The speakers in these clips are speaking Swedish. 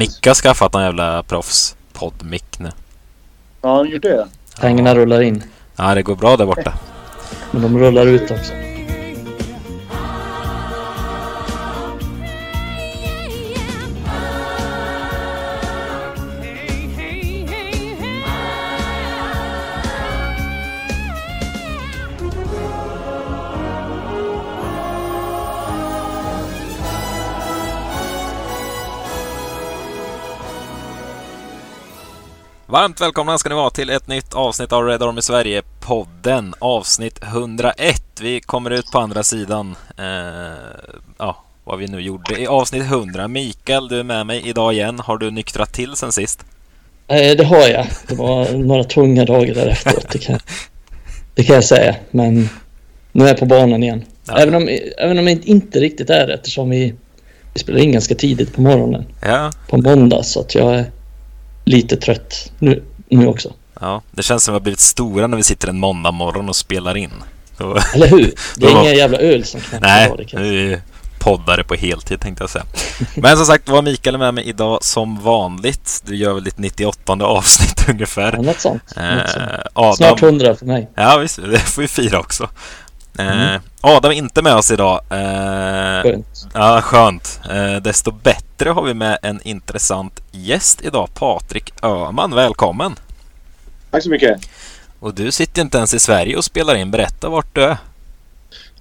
Micke har skaffat en jävla proffs poddmick nu. Ja, han gjort det? Pengarna rullar in. Ja, det går bra där borta. Men de rullar ut också. Varmt välkomna ska ni vara till ett nytt avsnitt av Red Army Sverige-podden. Avsnitt 101. Vi kommer ut på andra sidan. Eh, ja, vad vi nu gjorde i avsnitt 100. Mikael, du är med mig idag igen. Har du nyktrat till sen sist? Eh, det har jag. Det var några tunga dagar där efteråt. Det kan, det kan jag säga. Men nu är jag på banan igen. Ja. Även, om, även om jag inte riktigt är det eftersom vi, vi spelar in ganska tidigt på morgonen. Ja, På måndag. Så att jag är lite trött nu, nu också. ja. Det känns som att vi har blivit stora när vi sitter en måndag morgon och spelar in. Då, Eller hur? Det är inga jävla öl som knäcker nej, det. Kan. vi är poddare på heltid tänkte jag säga. Men som sagt var Mikael med mig idag som vanligt. Du gör väl ditt 98 avsnitt ungefär. Ja, något sånt. Något sånt. Eh, Adam, Snart hundra för mig. Ja visst, det får vi fira också. Eh, Mm. Adam är inte med oss idag. Eh, Skönt. ja, skönt. Eh, desto bättre har vi med en intressant gäst idag. Patrik Öhman, välkommen! Tack så mycket. Och du sitter inte ens i Sverige och spelar in. Berätta vart du är.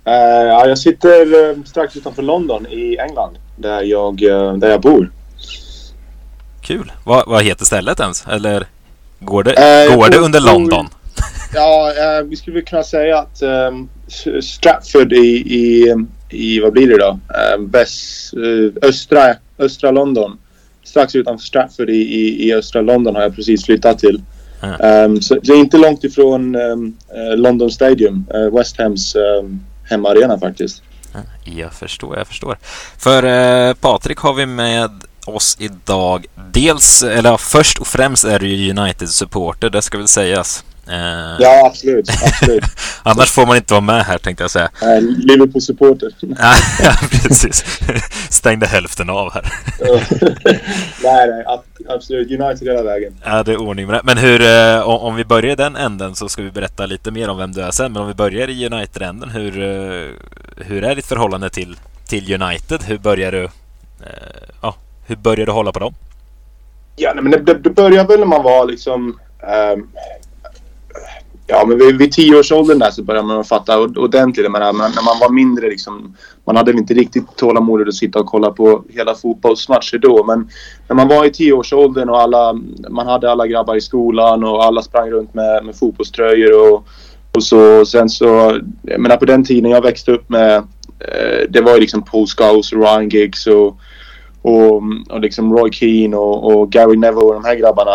Eh, ja, jag sitter eh, strax utanför London i England. Där jag, eh, där jag bor. Kul! Vad, vad heter stället ens? Eller går det, Eh, går det under bor- London? Ja, eh, vi skulle kunna säga att um, Stratford i, i, i, vad blir det då? Eh, väst, eh, östra, östra London. Strax utanför Stratford i, i, i östra London har jag precis flyttat till. Ah. Ehm, så det är inte långt ifrån um, London Stadium, eh, West Hams um, hemmaarena faktiskt. Jag förstår, jag förstår. För eh, Patrik har vi med oss idag. Dels, eller ja, först och främst är du ju United-supporter, det ska väl sägas. Eh, Ja, absolut. absolut. Annars får man inte vara med här tänkte jag säga. Eh, Liverpool-supporter. ja, precis. Stängde hälften av här. nej, nej. ab- Absolut. United hela vägen. Ja, det är ordning med det. Men hur, eh, om, vi börjar i den änden så ska vi berätta lite mer om vem du är sen. Men om vi börjar i United-änden, hur, eh, hur är ditt förhållande till, till United? Hur börjar du, eh, ja, hur börjar du hålla på dem? Ja, nej, men det, det, det började väl när man var liksom... ehm, ja, men vid, vid tioårsåldern där så började man fatta ordentligt. Jag menar, men när man var mindre liksom... Man hade väl inte riktigt tålamodet att sitta och kolla på hela fotbollsmatcher då. Men när man var i tioårsåldern och alla... Man hade alla grabbar i skolan och alla sprang runt med, med fotbollströjor och, och så. Sen så... Jag menar, på den tiden jag växte upp med... eh, det var ju liksom Paul Scholes och Ryan Giggs och och, och liksom Roy Keane och, och Gary Neville och de här grabbarna.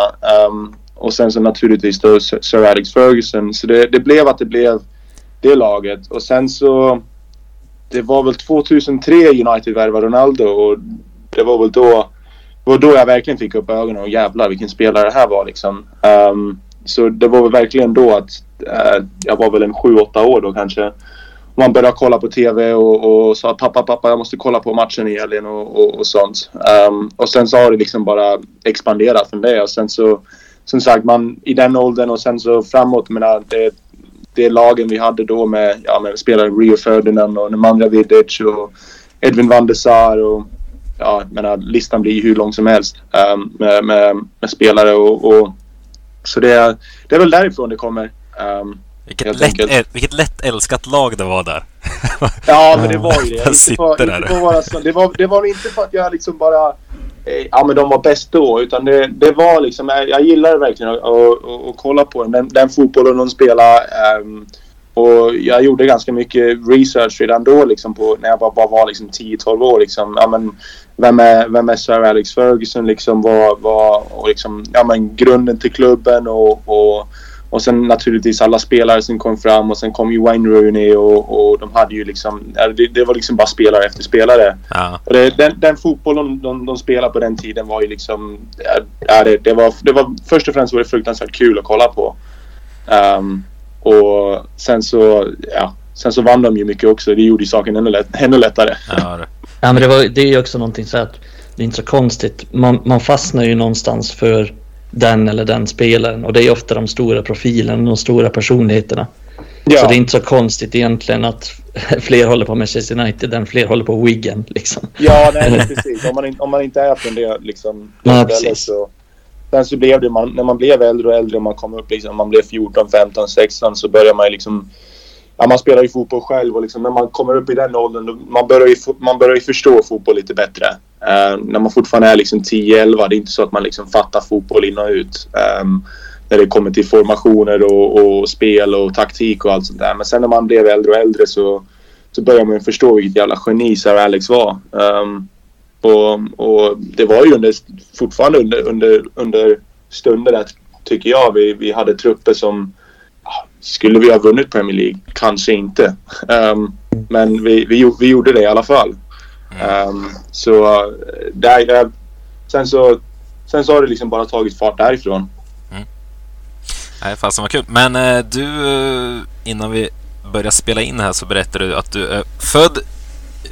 Um, och sen så naturligtvis då Sir Alex Ferguson. Så det, det blev att det blev det laget. Och sen så... Det var väl 2003 United värvade Ronaldo och det var väl då... Det var då jag verkligen fick upp ögonen och jävlar vilken spelare det här var liksom. Um, så det var väl verkligen då att uh, jag var väl en 7-8 år då kanske man började kolla på TV och, och sa pappa, pappa, jag måste kolla på matchen i helgen och, och, och sånt. Um, och sen så har det liksom bara expanderat från det och sen så som sagt man i den åldern och sen så framåt, menar äh, det, det lagen vi hade då med, ja med spelare Rio Ferdinand och Nemanja Vidic och Edvin van der Sar och ja, menar listan blir hur lång som helst um, med, med, med spelare och, och så det, är- det är väl därifrån det kommer. Um, vilket lätt, äl- vilket lätt älskat lag det var där. Ja, men det var ju det. Inte för, inte för vara så, det, var, det var inte för att jag liksom bara... Eh, ja, men de var bäst då. Utan det, det var liksom... Jag, jag gillade verkligen att, att, att, att kolla på. Den, den fotbollen de spelade. ehm, och jag gjorde ganska mycket research redan då liksom på när jag bara, bara var liksom 10-12 år. Liksom, ja, men, vem, är, vem är Sir Alex Ferguson? Liksom, vad, vad, och liksom, ja, men, grunden till klubben och, och och sen naturligtvis alla spelare som kom fram och sen kom ju Wayne Rooney och, och de hade ju liksom... Det, det var liksom bara spelare efter spelare. Ja, Och det, den, den fotbollen de, de spelade på den tiden var ju liksom... ja, det, det, var, det var... Först och främst var det fruktansvärt kul att kolla på. Ehm, och sen så... Ja, sen så vann de ju mycket också. Det gjorde ju saken ännu, lätt, ännu lättare. ja, det- Ja, men det, var, det är ju också någonting så att det är inte så konstigt. Man, man fastnar ju någonstans för den eller den spelaren och det är ofta de stora profilerna, de stora personligheterna. Ja. Så det är inte så konstigt egentligen att fler håller på Manchester United än fler håller på Wigan. Liksom. Ja, nej, precis. Om man, om man inte är från det liksom, ja, precis. så... Sen så blev det, man, när man blev äldre och äldre och man kom upp liksom, man blev 14, 15, 16 så börjar man liksom ja, man spelar ju fotboll själv och liksom, när man kommer upp i den åldern, man börjar ju, man börjar ju förstå fotboll lite bättre. Uh, när man fortfarande är liksom 10-11, det är inte så att man liksom fattar fotboll in och ut. Um, när det kommer till formationer och, och, spel och taktik och allt sånt där. Men sen när man blev äldre och äldre så, så började man förstå vilket jävla geni Sir Alex var. Um, och, och, det var ju under, fortfarande under, under, under stunder där, tycker jag, vi, vi hade trupper som skulle vi ha vunnit Premier League? Kanske inte. Um, men vi, vi, vi gjorde det i alla fall. Um, så där, sen så sen så har det liksom bara tagit fart därifrån. Mm. Nej, fasen vad kul. Men eh, du, eh, innan vi börjar spela in här så berättade du att du är född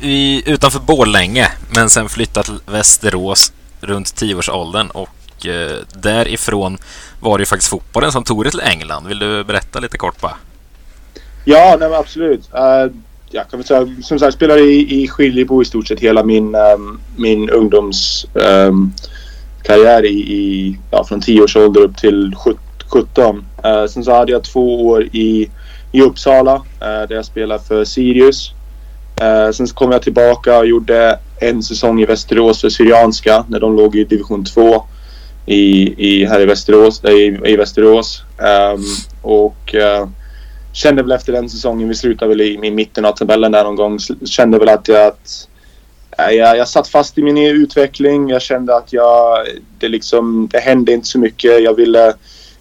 i, utanför Borlänge men sen flyttat till Västerås runt 10-årsåldern och Eh, därifrån var det ju faktiskt fotbollen som tog dig till England. Vill du berätta lite kort bara? Ja, nej, absolut. Eh, uh, jag kan väl säga, som sagt, spelade i, i Skiljebo i stort sett hela min, um, min ungdomskarriär ehm, um, i, i, ja, från 10 års ålder upp till 17. Uh, eh, sen så hade jag två år i, i Uppsala uh, där jag spelade för Sirius. Uh, sen så kom jag tillbaka och gjorde en säsong i Västerås för Syrianska när de låg i division 2 i, i, här i Västerås. Eh, I, i Västerås. Um, och uh, kände väl efter den säsongen, vi slutade väl i, i mitten av tabellen där någon gång, kände väl att jag, att, eh, jag, jag satt fast i min utveckling. Jag kände att jag, det, liksom, det hände inte så mycket. Jag ville,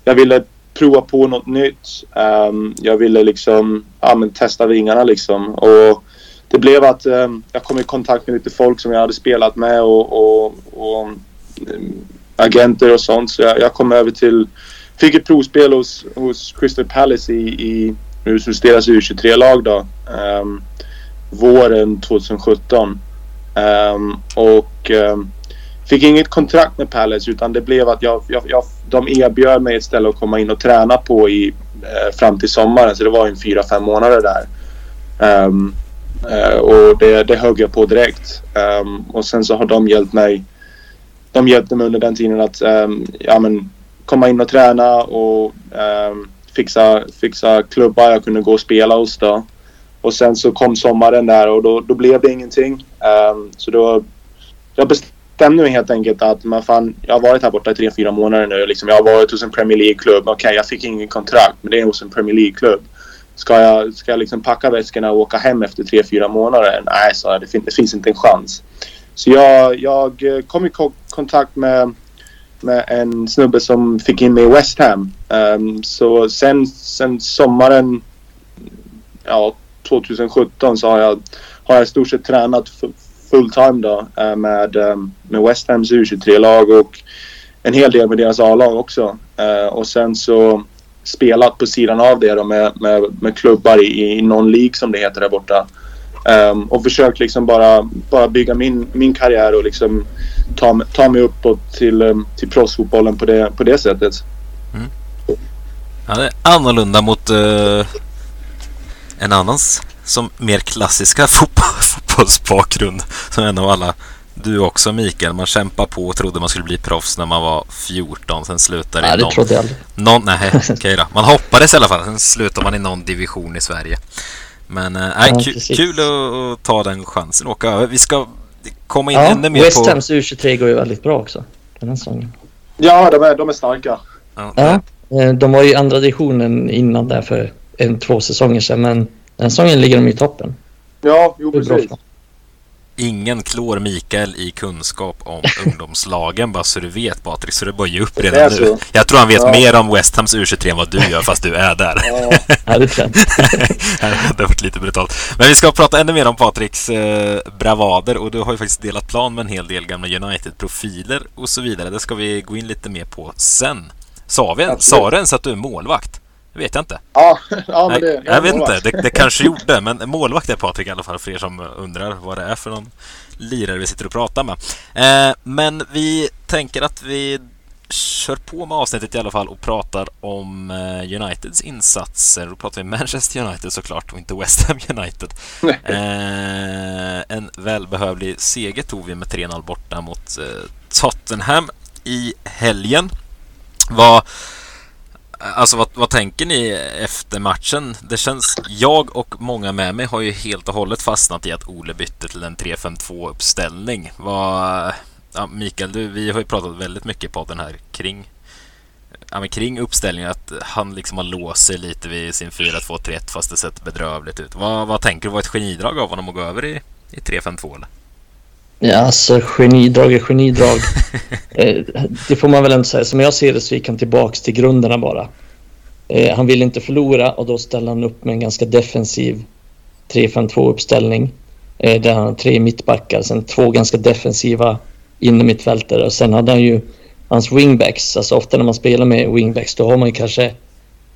jag ville prova på något nytt. Um, jag ville liksom ja, men testa vingarna liksom. Och det blev att um, jag kom i kontakt med lite folk som jag hade spelat med och, och, och um, agenter och sånt. Så jag, jag kom över till, fick ett provspel hos, hos Crystal Palace i, i hos deras U23-lag då. Um, våren 2017. Um, ehm, och um, fick inget kontrakt med Palace utan det blev att jag, jag, jag, de erbjöd mig ett ställe att komma in och träna på i, uh, fram till sommaren. Så det var en fyra, fem månader där. Um, uh, och det, det högg jag på direkt. Um, och sen så har de hjälpt mig de hjälpte mig under den tiden att um, ja, men, komma in och träna och um, fixa, fixa klubbar jag kunde gå och spela hos. Då. Och sen så kom sommaren där och då, då blev det ingenting. Um, så då, jag bestämde mig helt enkelt att man fan, jag har varit här borta i tre, fyra månader nu. Liksom, jag har varit hos en Premier League-klubb. Okej, okay, jag fick ingen kontrakt, men det är hos en Premier League-klubb. Ska jag, ska jag liksom packa väskorna och åka hem efter tre, fyra månader? Nej, så det, fin det finns inte en chans. Så jag, jag eh, kom i kontakt med, med en snubbe som fick in mig i West Ham. Um, så sen, sen sommaren ja, 2017 så har jag, har jag i stort sett tränat fulltime då uh, med, um, med West Hams U23-lag och en hel del med deras A-lag också. Uh, och sen så spelat på sidan av det då med, med, med klubbar i, i någon League som det heter där borta. Um, och försökt liksom bara, bara bygga min, min karriär och liksom ta, ta mig uppåt till, um, till proffsfotbollen på det, på det sättet. Mm. Ja, det är annorlunda mot uh, en annans som mer klassiska fotboll, fotbollsbakgrund som en av alla. Du också Mikael, man kämpar på och trodde man skulle bli proffs när man var 14, sen slutade nej, i någon... Nej, det trodde jag aldrig. Någon, nej, okej då. Man hoppades i alla fall, sen slutade man i någon division i Sverige. Men äh, ja, kul att, ta den chansen och åka över. Vi ska komma in ja, ännu mer West på... West Hams U23 går ju väldigt bra också. Den här säsongen. Ja, de är, de är starka. Ja. ja, eh, de var i andra divisionen innan där för en, två säsonger sedan. Men den säsongen ligger de i toppen. Ja, jo precis ingen klår Mikael i kunskap om ungdomslagen, bara så du vet Patrik, så du bara ge upp redan nu. Jag tror han vet ja. mer om West Hams U23 än vad du gör, fast du är där. Ja, det tror Det har varit lite brutalt. Men vi ska prata ännu mer om Patriks eh, bravader och du har ju faktiskt delat plan med en hel del gamla United-profiler och så vidare. Det ska vi gå in lite mer på sen. Sa, vi, sa du ens att du är målvakt? Vet jag inte. Ja, ja men det... Nej, jag vet inte, det, det kanske gjorde. Men målvakt är Patrik i alla fall för er som undrar vad det är för någon lirare vi sitter och pratar med. Eh, men vi tänker att vi kör på med avsnittet i alla fall och pratar om eh, Uniteds insatser. Då pratar vi Manchester United såklart och inte West Ham United. eh, en välbehövlig seger tog vi med 3-0 borta mot eh, Tottenham i helgen. Vad, alltså vad, vad, tänker ni efter matchen? Det känns, jag och många med mig har ju helt och hållet fastnat i att Ole bytte till en 3-5-2 uppställning. Vad, ja, Mikael, du, vi har ju pratat väldigt mycket på den här kring ja, men kring uppställningen att han liksom har låst sig lite vid sin 4-2-3-1 fast det sett bedrövligt ut. Vad, vad tänker du? Var ett genidrag av honom att gå över i, i 3-5-2 eller? Ja, alltså genidrag är genidrag. Eh, det får man väl inte säga. Som jag ser det så gick han tillbaks till grunderna bara. Eh, han ville inte förlora och då ställde han upp med en ganska defensiv 3-5-2 uppställning. Eh, där han har tre mittbackar, sen två ganska defensiva innermittfältare och sen hade han ju hans wingbacks. Alltså ofta när man spelar med wingbacks då har man ju kanske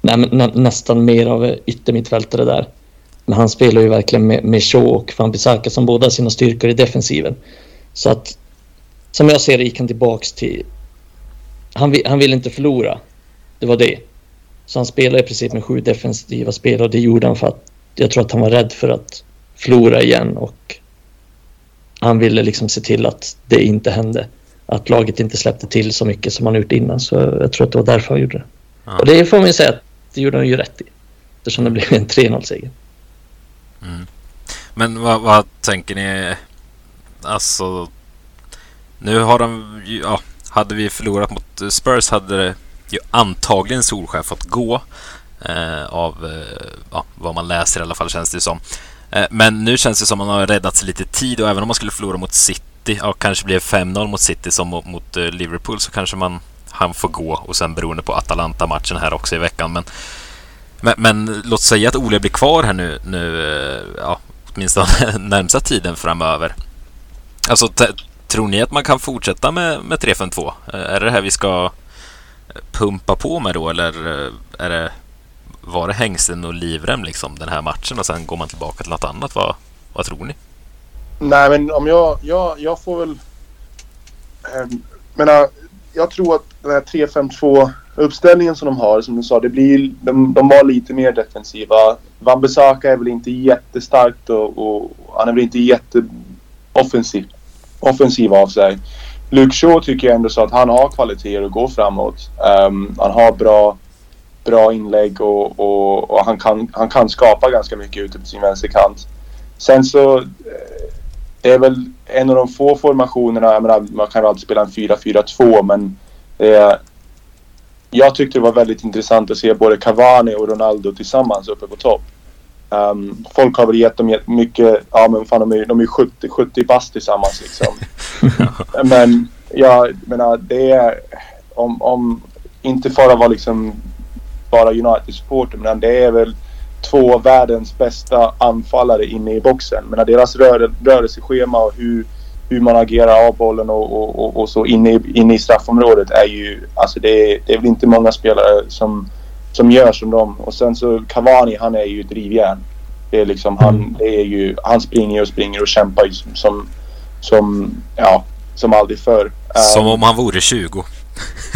nä, nä, nästan mer av yttermittfältare där. Men han spelar ju verkligen med, med Shaw och Van Bissaka som båda har sina styrkor i defensiven. Så att som jag ser det gick han tillbaks till... Han, han ville inte förlora. Det var det. Så han spelade i princip med sju defensiva spelare och det gjorde han för att jag tror att han var rädd för att förlora igen och han ville liksom se till att det inte hände. Att laget inte släppte till så mycket som han gjort innan. Så jag tror att det var därför han gjorde det. Ja. Och det får man ju säga att det gjorde han ju rätt i. Eftersom det blev en 3-0-seger. Mm. Men vad, vad, tänker ni? Alltså, nu har de ja, hade vi förlorat mot Spurs hade det ju antagligen Solskär fått gå. Eh, av eh, ja, vad man läser i alla fall känns det som. Eh, men nu känns det som att man har räddat sig lite tid och även om man skulle förlora mot City, ja, kanske blir 5-0 mot City som mot, mot eh, Liverpool så kanske man han får gå och sen beroende på Atalanta-matchen här också i veckan. Men, men, men, låt säga att Ole blir kvar här nu, nu eh, ja, åtminstone närmsta tiden framöver. Alltså, tror ni att man kan fortsätta med, med 3-5-2? Eh, är det det här vi ska eh, pumpa på med då eller är det var det hängsten och livrem liksom den här matchen och sen går man tillbaka till något annat? Vad, vad tror ni? Nej, men om jag, jag, jag får väl... Eh, menar, jag tror att den här 3-5-2 uppställningen som de har, som du sa, det blir, de, de var lite mer defensiva. Van Besaka är väl inte jättestarkt och, och han är väl inte jätteoffensiv offensiv av sig. Luke Shaw tycker jag ändå så att han har kvaliteter att gå framåt. Um, han har bra bra inlägg och, och, och, han, kan, han kan skapa ganska mycket ute på sin vänsterkant. Sen så eh, det är väl en av de få formationerna, jag menar, man kan ju alltid spela en 4-4-2 men eh, jag tyckte det var väldigt intressant att se både Cavani och Ronaldo tillsammans uppe på topp. Um, folk har väl gett dem mycket, ja men fan de är, de är 70, 70 bast tillsammans liksom. men jag menar det är, om, om inte för att vara liksom bara United-supporter men det är väl två världens bästa anfallare inne i boxen. Men deras rör, rörelseschema och hur, hur man agerar av bollen och, och, och, och så inne i, inne i straffområdet är ju... Alltså det är, det är väl inte många spelare som, som gör som dem. Och sen så Cavani, han är ju drivjärn. Det är liksom, han, mm. det är ju, han springer och springer och kämpar som, som, ja, som aldrig förr. Som um, om han vore 20.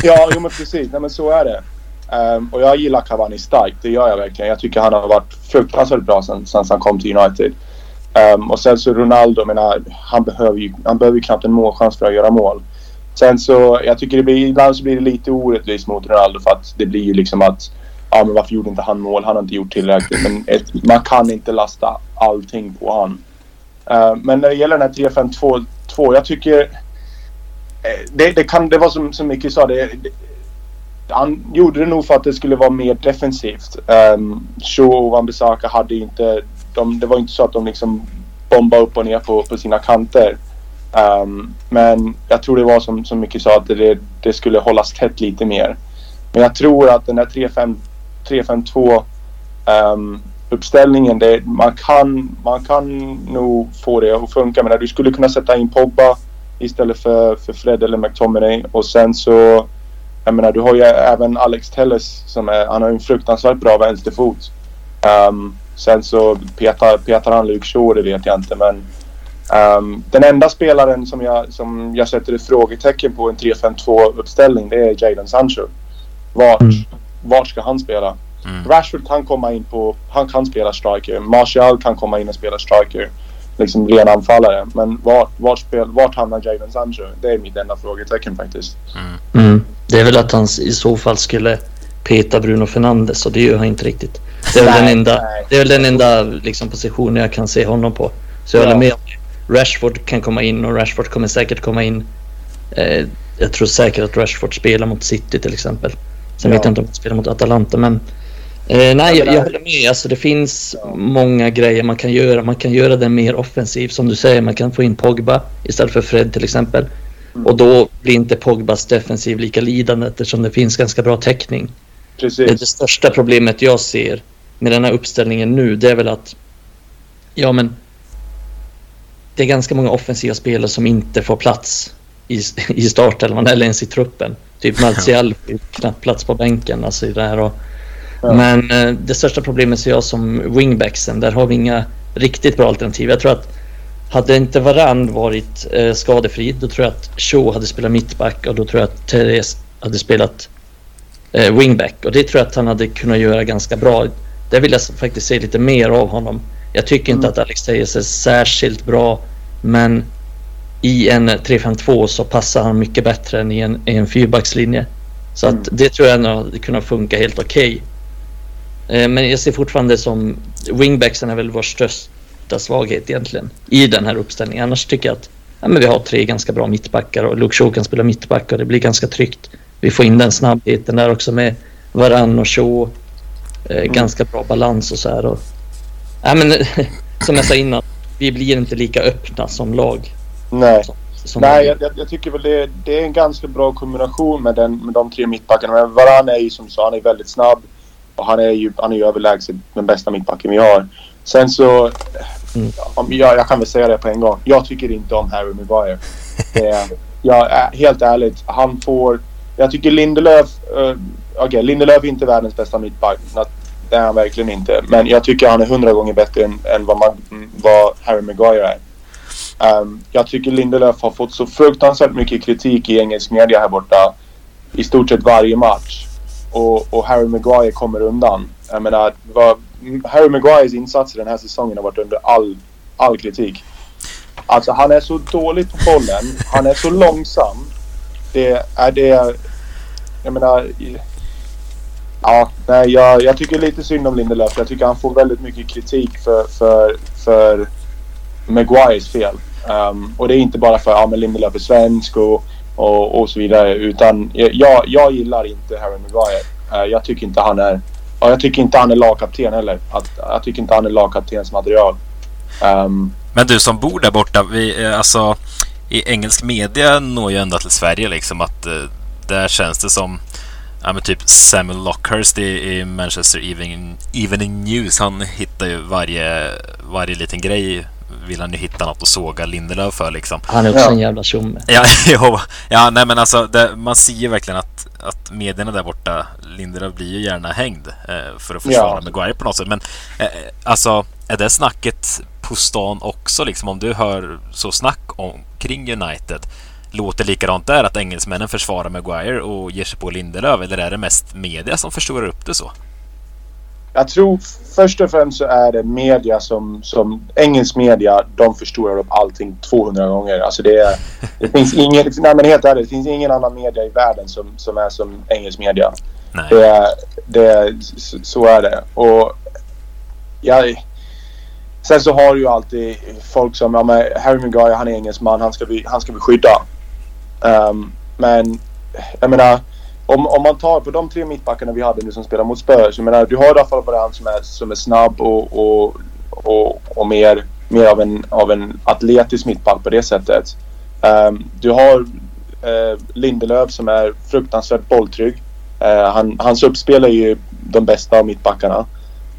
ja, jo men precis. Nej, men så är det. Um, och jag gillar Cavani starkt, det gör jag verkligen. Jag tycker han har varit fruktansvärt bra sen, sen han kom till United. Um, och sen så Ronaldo, menar, ah, han behöver ju han behöver ju knappt en målchans för att göra mål. Sen så, jag tycker det blir, ibland så blir det lite orättvist mot Ronaldo för att det blir ju liksom att ja men varför gjorde inte han mål? Han har inte gjort tillräckligt. Men ett, man kan inte lasta allting på han. Uh, men när det gäller den här 3-5-2, jag tycker eh, det, det, kan, det var som, som Micke sa, det, det han gjorde det nog för att det skulle vara mer defensivt. Um, Shaw och Wan-Bissaka hade inte... De, det var inte så att de liksom bombade upp och ner på, på sina kanter. Um, men jag tror det var som, som Micke sa att det, det skulle hållas tätt lite mer. Men jag tror att den där 3-5-2 um, ehm, uppställningen, det, man, kan, man kan nog få det att funka. Men du skulle kunna sätta in Pogba istället för, för Fred eller McTominay och sen så jag menar, du har ju även Alex Telles som är, han har en fruktansvärt bra vänsterfot. Um, sen så petar, petar han Luke Shaw, det vet jag inte. Men um, den enda spelaren som jag, som jag sätter ett frågetecken på en 3-5-2 uppställning det är Jadon Sancho. Vart, mm. vart ska han spela? Mm. Rashford kan komma in på, han kan spela striker. Martial kan komma in och spela striker. Liksom ren anfallare. Men vart, vart, spel, vart hamnar Jadon Sancho? Det är mitt enda frågetecken faktiskt. Mm. Mm. Det är väl att han i så fall skulle peta Bruno Fernandes och det gör han inte riktigt. Det är väl den enda, det är den enda liksom, positionen jag kan se honom på. Så jag ja. håller med. Rashford kan komma in och Rashford kommer säkert komma in. Eh, jag tror säkert att Rashford spelar mot City till exempel. Sen ja. vet jag inte om han spelar mot Atalanta men Eh, nej, jag, jag, håller med. Alltså, det finns ja. många grejer man kan göra. Man kan göra det mer offensivt. Som du säger, man kan få in Pogba istället för Fred till exempel. Mm. Och då blir inte Pogbas defensiv lika lidande eftersom det finns ganska bra täckning. Precis. Det, det största problemet jag ser med den här uppställningen nu, det är väl att ja, men det är ganska många offensiva spelare som inte får plats i, i startelvan eller ens i truppen. Typ Martial får knappt plats på bänken. Alltså i det här och, men eh, det största problemet ser jag som wingbacksen. Där har vi inga riktigt bra alternativ. Jag tror att hade inte Varann varit eh, skadefri då tror jag att Shaw hade spelat mittback och då tror jag att Therese hade spelat eh, wingback. Och det tror jag att han hade kunnat göra ganska bra. Det vill jag faktiskt se lite mer av honom. Jag tycker inte mm. att Alex Tejes är särskilt bra men i en 3-5-2 så passar han mycket bättre än i en, i en fyrbackslinje. Så mm. att det tror jag hade kunnat funka helt okej. Okay. Eh, men jag ser fortfarande som wingbacksen är väl vår största svaghet egentligen i den här uppställningen. Annars tycker jag att ja, men vi har tre ganska bra mittbackar och Luke Shaw kan spela mittback och det blir ganska tryggt. Vi får in den snabbheten där också med Varann och Shaw. Eh, mm. Ganska bra balans och så här. Och, ja, men, som jag sa innan, vi blir inte lika öppna som lag. Nej. Som, som Nej, jag, jag, tycker väl det, det, är en ganska bra kombination med, den, med de tre mittbackarna. Men Varann är ju som du sa, han är väldigt snabb. Och han är ju han är överlägset den bästa mittbacken vi har. Sen så... Mm. Jag, jag kan väl säga det på en gång. Jag tycker inte om Harry Maguire. Det, jag, helt ärligt, han får... Jag tycker Lindelöf... Uh, Okej, okay, Lindelöf är inte världens bästa mittback. Det är han verkligen inte. Men jag tycker han är hundra gånger bättre än, än vad, man, mm, vad Harry Maguire är. Um, jag tycker Lindelöf har fått så fruktansvärt mycket kritik i engelsk media här borta. I stort sett varje match och, och Harry Maguire kommer undan. Jag menar, vad, Harry Maguires insatser den här säsongen har varit under all, all kritik. Alltså han är så dålig på bollen. Han är så långsam. Det är det... Jag menar... Ja, nej, jag, jag tycker lite synd om Lindelöf. Jag tycker han får väldigt mycket kritik för, för, för Maguires fel. Um, och det är inte bara för att ja, Lindelöf är svensk och och, och så vidare. Utan jag, jag gillar inte Harry Maguire. Uh, jag tycker inte han är... Och jag tycker inte han är lagkapten heller. Att, jag tycker inte han är lagkaptens material. Um, Men du som bor där borta, vi, eh, alltså i engelsk media når ju ända till Sverige liksom att uh, där känns det som Ja men typ Samuel Lockhurst i, i Manchester Evening, Evening News. Han hittar ju varje, varje liten grej vill han ju hitta något att såga Lindelöf för liksom. Han är också ja. en jävla tjomme. Ja, jo, ja, nej men alltså det, man ser ju verkligen att, att medierna där borta, Lindelöf blir ju gärna hängd eh, för att försvara ja. Maguire på något sätt. Men eh, alltså, är det snacket på stan också liksom? Om du hör så snack om, kring United, låter likadant där att engelsmännen försvarar Maguire och ger sig på Lindelöf? Eller är det mest media som förstorar upp det så? Jag tror först och främst så är det media som, som engelsk media, de förstorar upp allting 200 gånger. Alltså det, det finns ingen, nej men helt ärligt, det finns ingen annan media i världen som, som är som engelsk media. Nej. Det, det, så är det. Och jag, sen så har du ju alltid folk som, ja men Harry Maguire han är engelsman, han ska vi, han ska vi skydda. Um, men jag menar om, om man tar på de tre mittbackarna vi hade nu som spelar mot Spurs. Jag menar, du har Rafael Varane som är, som är snabb och, och, och, och mer, mer av, en, av en atletisk mittback på det sättet. Um, du har uh, Lindelöf som är fruktansvärt bolltrygg. Uh, han, hans uppspel är ju de bästa av mittbackarna.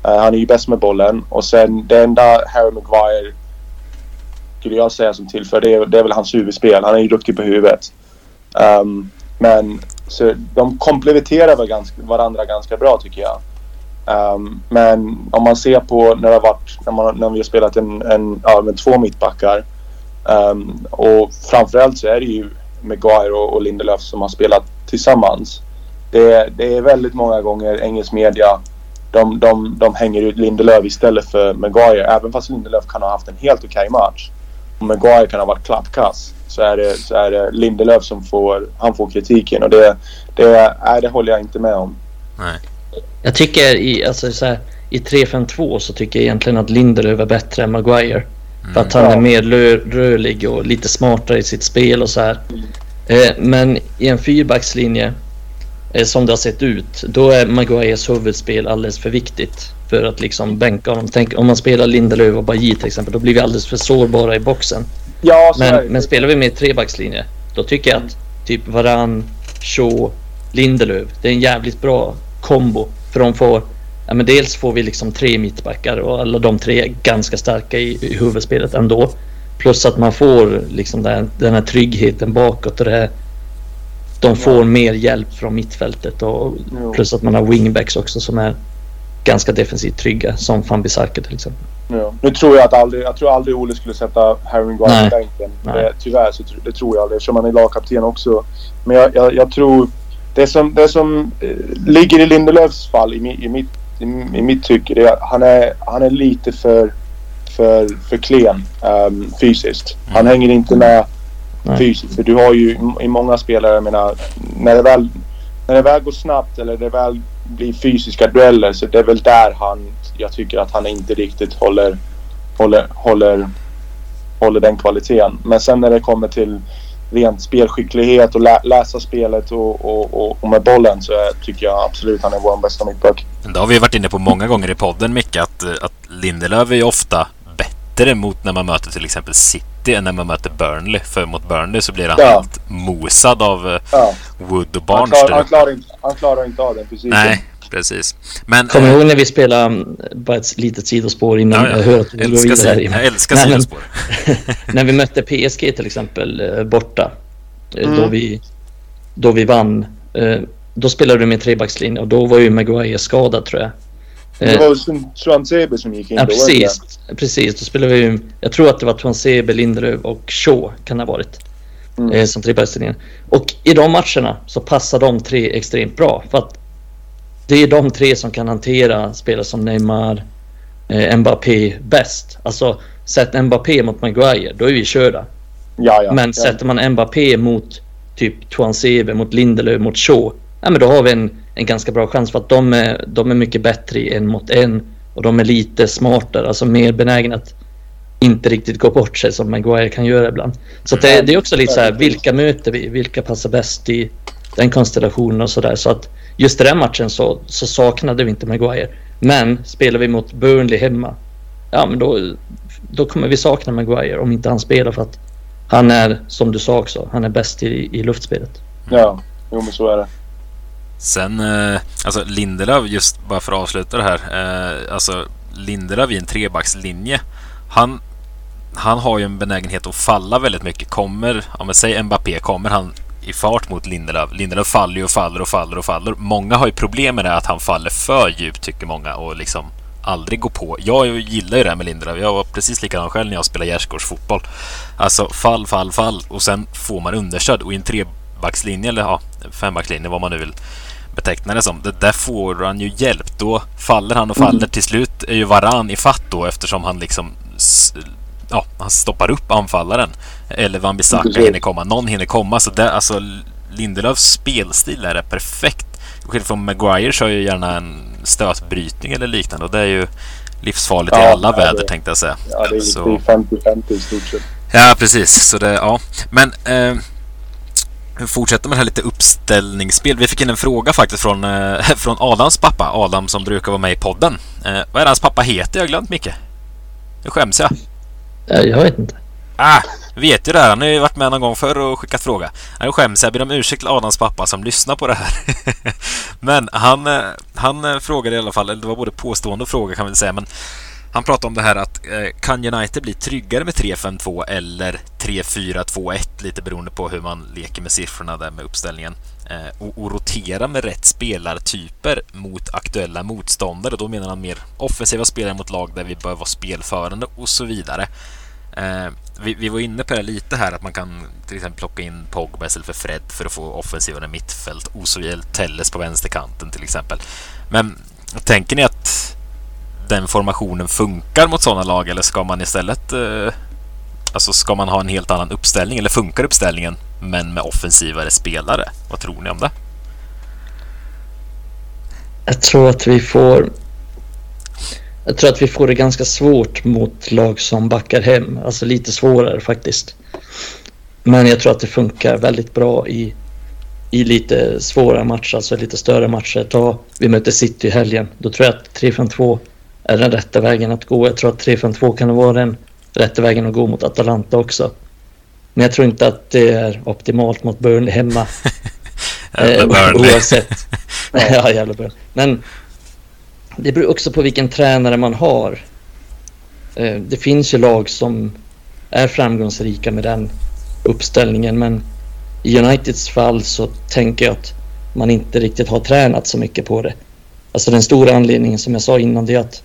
Uh, han är ju bäst med bollen och sen det enda Harry Maguire skulle jag säga som tillför det är, det är väl hans huvudspel. Han är ju duktig på huvudet. Um, men så de komplementerar ganska, varandra ganska bra tycker jag. Um, men om man ser på när, det har varit, när, man, när vi har spelat en, en, ja, med två mittbackar um, och framförallt så är det ju Maguire och, och Lindelöf som har spelat tillsammans. Det, det är väldigt många gånger engelsk media de, de, de hänger ut Lindelöf istället för Maguire. Även fast Lindelöf kan ha haft en helt okej okay match. Och Maguire kan ha varit klappkass. Så är det, så är det Lindelöf som får, han får kritiken. Och det, det, är, det håller jag inte med om. Nej. Jag tycker i, alltså, så här, i 3-5-2 så tycker jag egentligen att Lindelöf är bättre än Maguire. Mm. För att han är mer rörlig och lite smartare i sitt spel och så här. Mm. Eh, men i en fyrbackslinje som det har sett ut, då är Maguires huvudspel alldeles för viktigt för att liksom bänka honom. Tänk om man spelar Lindelöf och Bajy till exempel, då blir vi alldeles för sårbara i boxen. Ja, men, men spelar vi med trebackslinje, då tycker jag att typ Varan, Shaw, Lindelöf, det är en jävligt bra kombo. För de får, ja men dels får vi liksom tre mittbackar och alla de tre är ganska starka i, i huvudspelet ändå. Plus att man får liksom den, den här tryggheten bakåt och det här de får mer hjälp från mittfältet och jo. plus att man har wingbacks också som är ganska defensivt trygga som van Bissaka till exempel. Ja. Nu tror jag att aldrig, jag tror aldrig Ole skulle sätta Harry Maguire på bänken. Det, tyvärr så det tror jag aldrig eftersom han är lagkapten också. Men jag, jag, jag, tror det som, det som eh, ligger i Lindelöfs fall i, i, mitt, i, i mitt tycke det är att han är, han är lite för, för, för klen um, fysiskt. Han mm. hänger inte med fysiskt. För du har ju i många spelare, jag menar, när det väl, när det väl går snabbt eller det väl blir fysiska dueller så det är väl där han, jag tycker att han inte riktigt håller, håller, håller, håller den kvaliteten. Men sen när det kommer till rent spelskicklighet och lä läsa spelet och, och, och, och, med bollen så tycker jag absolut han är vår bästa mittback. Det har vi varit inne på många gånger i podden Micke att, att Lindelöf är ju ofta bättre mot när man möter till exempel City än när man möter Burnley. För mot Burnley så blir han ja. helt mosad av eh, ja. Wood och Barnes. Han, klar, han, klarar inte, han klarar inte av den precis. Nej, precis. Men, Kommer du ihåg när vi spelade, mm, bara ett litet sidospår innan ja, jag hör att du går vidare här. Jag älskar Nej, sidospår. när vi mötte PSG till exempel eh, borta, eh, mm. då, vi, då vi vann, då spelade du med trebackslinje och då var ju Maguire skadad tror jag. Det var Swansebe som gick in ja, då, precis. Precis, då spelade vi Jag tror att det var Swansebe, Lindelöf och Shaw kan det ha varit. Mm. Eh, som trebackslinjen. Och i de matcherna så passar de tre extremt bra. För att det är de tre som kan hantera spelare som Neymar, eh, Mbappé bäst. Alltså sätt Mbappé mot Maguire, då är vi körda. Ja, ja, men ja. sätter man Mbappé mot typ Tuansebe, mot Lindelöf, mot Shaw. Ja, men då har vi en en ganska bra chans för att de är, de är mycket bättre i en mot en och de är lite smartare, alltså mer benägna att inte riktigt gå bort sig som Maguire kan göra ibland. Så det, det, är också lite så här, vilka möter vi? Vilka passar bäst i den konstellationen och sådär. Så att just i den matchen så, så saknade vi inte Maguire. Men spelar vi mot Burnley hemma, ja men då, då kommer vi sakna Maguire om inte han spelar för att han är, som du sa också, han är bäst i, i luftspelet. Ja, jo men så är det. Sen, eh, alltså Lindelöf, just bara för att avsluta det här. Eh, alltså Lindelöf i en trebackslinje. Han, han har ju en benägenhet att falla väldigt mycket. Kommer, om jag säger Mbappé, kommer han i fart mot Lindelöf. Lindelöf faller ju och faller och faller och faller. Många har ju problem med det att han faller för djupt tycker många och liksom aldrig går på. Jag gillar ju det här med Lindelöf. Jag var precis likadan själv när jag spelade gärdsgårdsfotboll. Alltså fall, fall, fall och sen får man understöd och i en trebackslinje eller ja, fembackslinje vad man nu vill betecknar det som. Det där får han ju hjälp. Då faller han och faller. Mm. Till slut är ju Varan i fatt då eftersom han liksom ja, han stoppar upp anfallaren. Eller Van Bissaka mm. hinner komma. Någon hinner komma. Så det, alltså, Lindelöfs spelstil är perfekt. Skillnad från Maguire kör ju gärna en stötbrytning eller liknande och det är ju livsfarligt ja, i alla väder tänkte jag säga. Ja, det är 50-50 i stort sett. Ja, precis. Så det, ja. Men eh, fortsätta med det här lite uppställningsspel. Vi fick in en fråga faktiskt från, eh, från Adams pappa, Adam som brukar vara med i podden. Eh, vad är hans pappa heter? Jag har glömt Micke. Nu skäms jag. Jag vet inte. Ah, vet ju det här. Han har ju varit med någon gång förr och skickat fråga. Nu skäms jag. ber om ursäkt till Adams pappa som lyssnar på det här. Men han, eh, han frågade i alla fall, eller det var både påstående och fråga kan vi säga, men han pratade om det här att eh, kan United bli tryggare med 3-5-2 eller 3-4-2-1 lite beroende på hur man leker med siffrorna där med uppställningen eh, och, och, rotera med rätt spelartyper mot aktuella motståndare. Då menar han mer offensiva spelare mot lag där vi bör vara spelförande och så vidare. Eh, vi, vi, var inne på det lite här att man kan till exempel plocka in Pogba istället för Fred för att få offensivare mittfält. Osoviel Telles på vänsterkanten till exempel. Men tänker ni att den formationen funkar mot sådana lag eller ska man istället eh, Alltså ska man ha en helt annan uppställning eller funkar uppställningen men med offensivare spelare? Vad tror ni om det? Jag tror att vi får jag tror att vi får det ganska svårt mot lag som backar hem. Alltså lite svårare faktiskt. Men jag tror att det funkar väldigt bra i, i lite svåra matcher, alltså lite större matcher. Ta, vi möter City i helgen. Då tror jag att 3-5-2 är den rätta vägen att gå. Jag tror att 3-5-2 kan vara den rätta vägen att gå mot Atalanta också. Men jag tror inte att det är optimalt mot Burnley hemma. eh, oavsett. ja, jävla Burnley. Men det beror också på vilken tränare man har. Eh, det finns ju lag som är framgångsrika med den uppställningen men i Uniteds fall så tänker jag att man inte riktigt har tränat så mycket på det. Alltså den stora anledningen som jag sa innan det är att,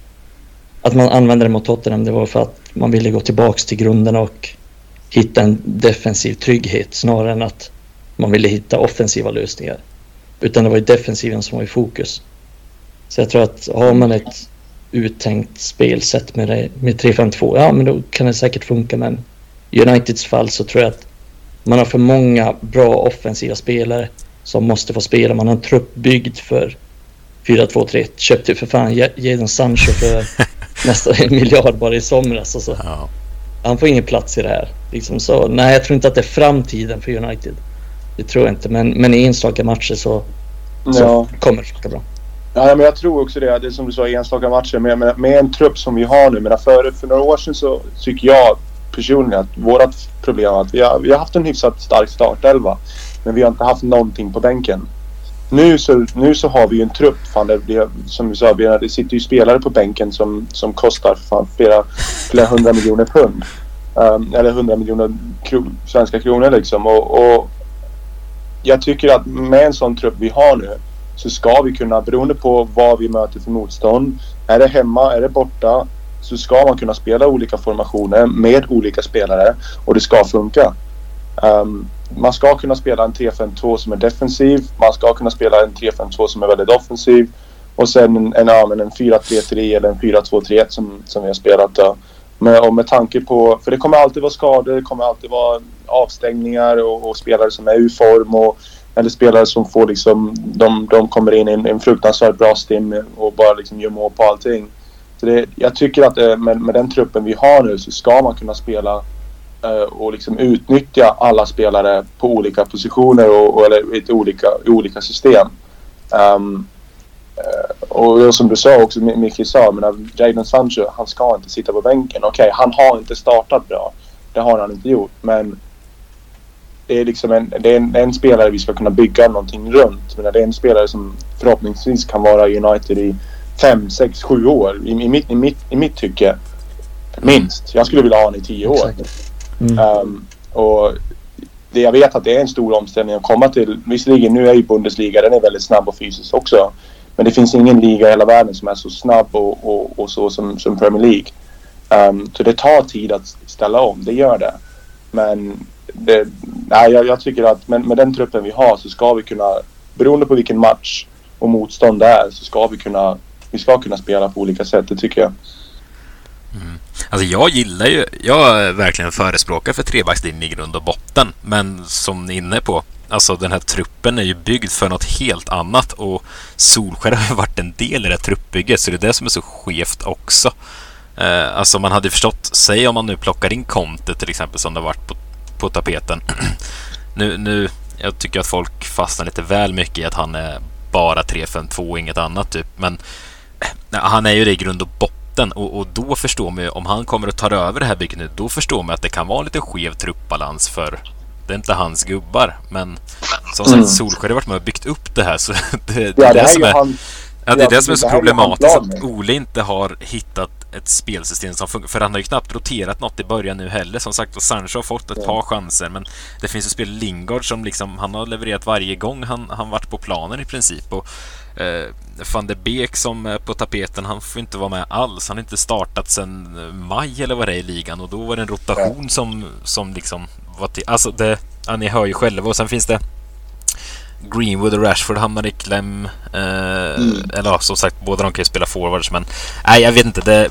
att man använde det mot Tottenham det var för att man ville gå tillbaks till grunderna och hitta en defensiv trygghet snarare än att man ville hitta offensiva lösningar. Utan det var ju defensiven som var i fokus. Så jag tror att har man ett uttänkt spelsätt med, det, med 3-5-2, ja men då kan det säkert funka. Men i Uniteds fall så tror jag att man har för många bra offensiva spelare som måste få spela. Man har en trupp byggd för 4-2-3. Köpte för fan Jadon Sancho för nästan en miljard bara i somras. Alltså. Ja. Han får ingen plats i det här. Liksom så, nej, jag tror inte att det är framtiden för United. Det tror jag inte, men, men i enstaka matcher så, så ja. kommer det funka bra. Ja, men jag tror också det. Det är som du sa, enstaka matcher. Men med, med en trupp som vi har nu. Men för, för några år sedan så tycker jag personligen att vårt problem är att vi har, vi har haft en hyfsat stark startelva. Men vi har inte haft någonting på bänken. Nu så, nu så har vi ju en trupp. Fan, det det, som vi sa, det sitter ju spelare på bänken som, som kostar fan, flera, flera hundra miljoner pund. Um, eller hundra miljoner kro, svenska kronor liksom. Och, och jag tycker att med en sån trupp vi har nu så ska vi kunna, beroende på vad vi möter för motstånd, är det hemma, är det borta, så ska man kunna spela olika formationer med olika spelare och det ska funka. Um, man ska kunna spela en 3-5-2 som är defensiv. Man ska kunna spela en 3-5-2 som är väldigt offensiv. Och sen en, en, en, en 4-3-3 eller en 4-2-3-1 som, som vi har spelat. Då. Med, och med tanke på, för det kommer alltid vara skador, det kommer alltid vara avstängningar och, och spelare som är ur form. Och, eller spelare som får liksom, de, de kommer in i en, en fruktansvärt bra stim och bara liksom gör mål på allting. Så det, jag tycker att eh, med, med den truppen vi har nu så ska man kunna spela Eh, och liksom utnyttja alla spelare på olika positioner och, och eller i olika, i olika system. Um, och som du sa också, Micke sa, men Jadon Sancho, han ska inte sitta på bänken. Okej, okay, han har inte startat bra. Det har han inte gjort. Men det är liksom en, det är en, en, spelare vi ska kunna bygga någonting runt. Men det är en spelare som förhoppningsvis kan vara United i fem, sex, sju år. I, i, mitt, i, mitt, I mitt tycke. Minst. Jag skulle vilja ha honom i tio år. Mm. Um, och det, jag vet att det är en stor omställning att komma till. Visserligen nu är ju Bundesliga, den är väldigt snabb och fysisk också. Men det finns ingen liga i hela världen som är så snabb och, och, och så som, som Premier League. Um, så det tar tid att ställa om, det gör det. Men det, nej, jag, jag, tycker att med, med den truppen vi har så ska vi kunna, beroende på vilken match och motstånd det är, så ska vi kunna, vi ska kunna spela på olika sätt, det tycker jag. Mm. Alltså jag gillar ju, jag är verkligen förespråkar för trebackslinjen i grund och botten. Men som ni är inne på, alltså den här truppen är ju byggd för något helt annat och Solskär har ju varit en del i det här truppbygget så det är det som är så skevt också. Eh, alltså man hade förstått, säg om man nu plockar in Conte till exempel som det har varit på på tapeten. nu, nu, jag tycker att folk fastnar lite väl mycket i att han är bara 3-5-2 inget annat typ. Men eh, han är ju det i grund och botten och, och, då förstår man ju om han kommer att ta över det här bygget nu. Då förstår man att det kan vara lite skev truppbalans för det är inte hans gubbar. Men som sagt, mm. Solskjaer har varit med och byggt upp det här. Så det, det, ja, är det, det som är, han, ja, det är det som är så problematiskt. Att Ole inte har hittat ett spelsystem som funkar. För han har ju knappt roterat något i början nu heller. Som sagt, och Sancho har fått ett par chanser. Men det finns ju spel Lingard som liksom, han har levererat varje gång han, han varit på planen i princip. Och eh, van de Beek som är på tapeten, han får inte vara med alls. Han har inte startat sedan maj eller vad det är i ligan. Och då var det en rotation som, som liksom var till... Alltså det... Ja, ni hör ju själva. Och sen finns det Greenwood och Rashford hamnar i kläm. Eh, mm. Eller ja, som sagt, båda de kan ju spela forwards men... Nej, jag vet inte. Det,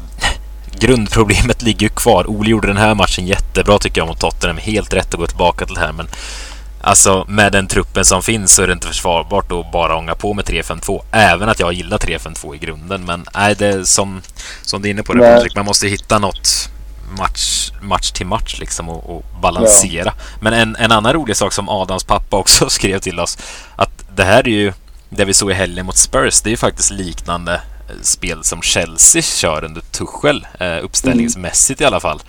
grundproblemet ligger ju kvar. Ole gjorde den här matchen jättebra tycker jag mot Tottenham. Helt rätt att gå tillbaka till det här men... Alltså med den truppen som finns så är det inte försvarbart att bara ånga på med 3-5-2. Även att jag gillar 3-5-2 i grunden. Men nej, det är som, som du är inne på det Patrik. Man måste hitta något match, match till match liksom och, och balansera. Ja. Men en, en annan rolig sak som Adams pappa också skrev till oss att det här är ju det vi såg i helgen mot Spurs. Det är ju faktiskt liknande eh, spel som Chelsea kör under Tuchel eh, uppställningsmässigt i alla fall.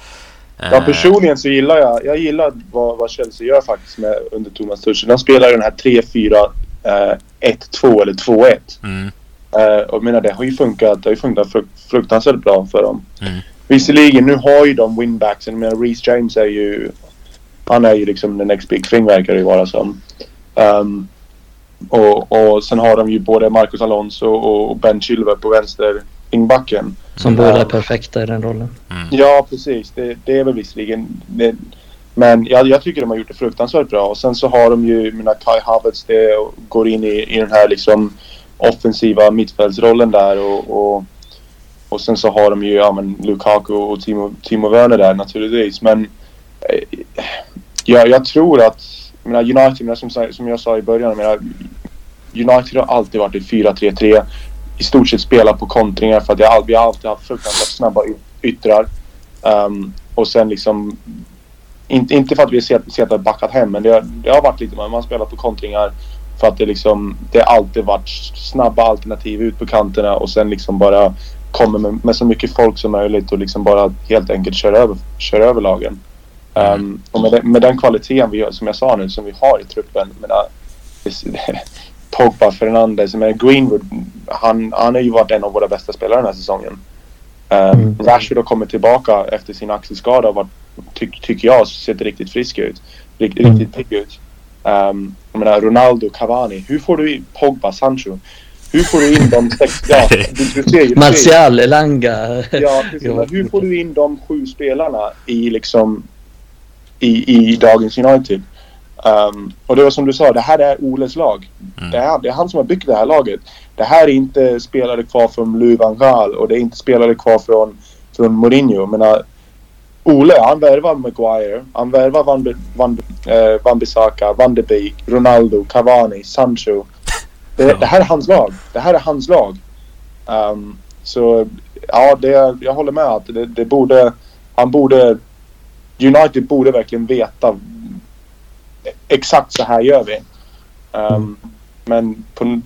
Ja, eh, personligen så gillar jag, jag gillar vad, vad Chelsea gör faktiskt med, under Thomas Tuchel. De spelar den här 3-4, eh, 1-2 eller 2-1. Mm. Eh, och jag menar, det har ju funkat, det har ju funkat fruktansvärt bra för dem. Mm. Visserligen, nu har ju de winbacksen. Men Reece James är ju... Han är ju liksom the next big thing verkar det ju vara som. Um, och, och sen har de ju både Marcus Alonso och Ben Chilwell på vänster wingbacken. Som båda är perfekta i den rollen. Mm. Ja, precis. Det, det är väl visserligen... Det, men jag, jag, tycker de har gjort det fruktansvärt bra. Och sen så har de ju, mina Kai Havertz det går in i, i den här liksom offensiva mittfältsrollen där och, och och sen så har de ju ja, men Lukaku och Timo, Timo Werner där naturligtvis. Men eh, ja, jag tror att jag menar, United, som, som jag sa i början, jag menar, United har alltid varit i 4-3-3. I stort sett spelat på kontringar för att jag, vi har alltid haft fruktansvärt snabba yttrar. Um, och sen liksom... Inte, inte för att vi har backat hem, men det har, det har varit lite... Man har spelat på kontringar för att det liksom... Det har alltid varit snabba alternativ ut på kanterna och sen liksom bara kommer med, med, så mycket folk som möjligt och liksom bara helt enkelt kör över, kör över lagen. Um, och med, med den kvaliteten vi, som jag sa nu, som vi har i truppen. Menar, Pogba, Fernandes, men Greenwood, han, han har ju varit en av våra bästa spelare den här säsongen. Um, mm. Rashford har kommit tillbaka efter sin axelskada och ty, tycker jag, ser riktigt frisk ut. Rikt, mm. Riktigt pigg ut. Um, jag menar, Ronaldo, Cavani. Hur får du i Pogba, Sancho? Hur får du in de sex... Ja, du, du ser, Martial, Elanga. Ja, precis. hur får du in de sju spelarna i liksom... I, i dagens United? Um, och det var som du sa, det här är Oles lag. Mm. Det, är, det är han som har byggt det här laget. Det här är inte spelare kvar från Louis van Gaal och det är inte spelare kvar från, från Mourinho. Men uh, Ole, han värvar Maguire, han värvar Van, Van, uh, Van Bissaka, Van de Beek, Ronaldo, Cavani, Sancho. Det, det, här är hans lag. Det här är hans lag. Um, så ja, det, jag håller med att det, det, borde... Han borde... United borde verkligen veta exakt så här gör vi. Um, men på,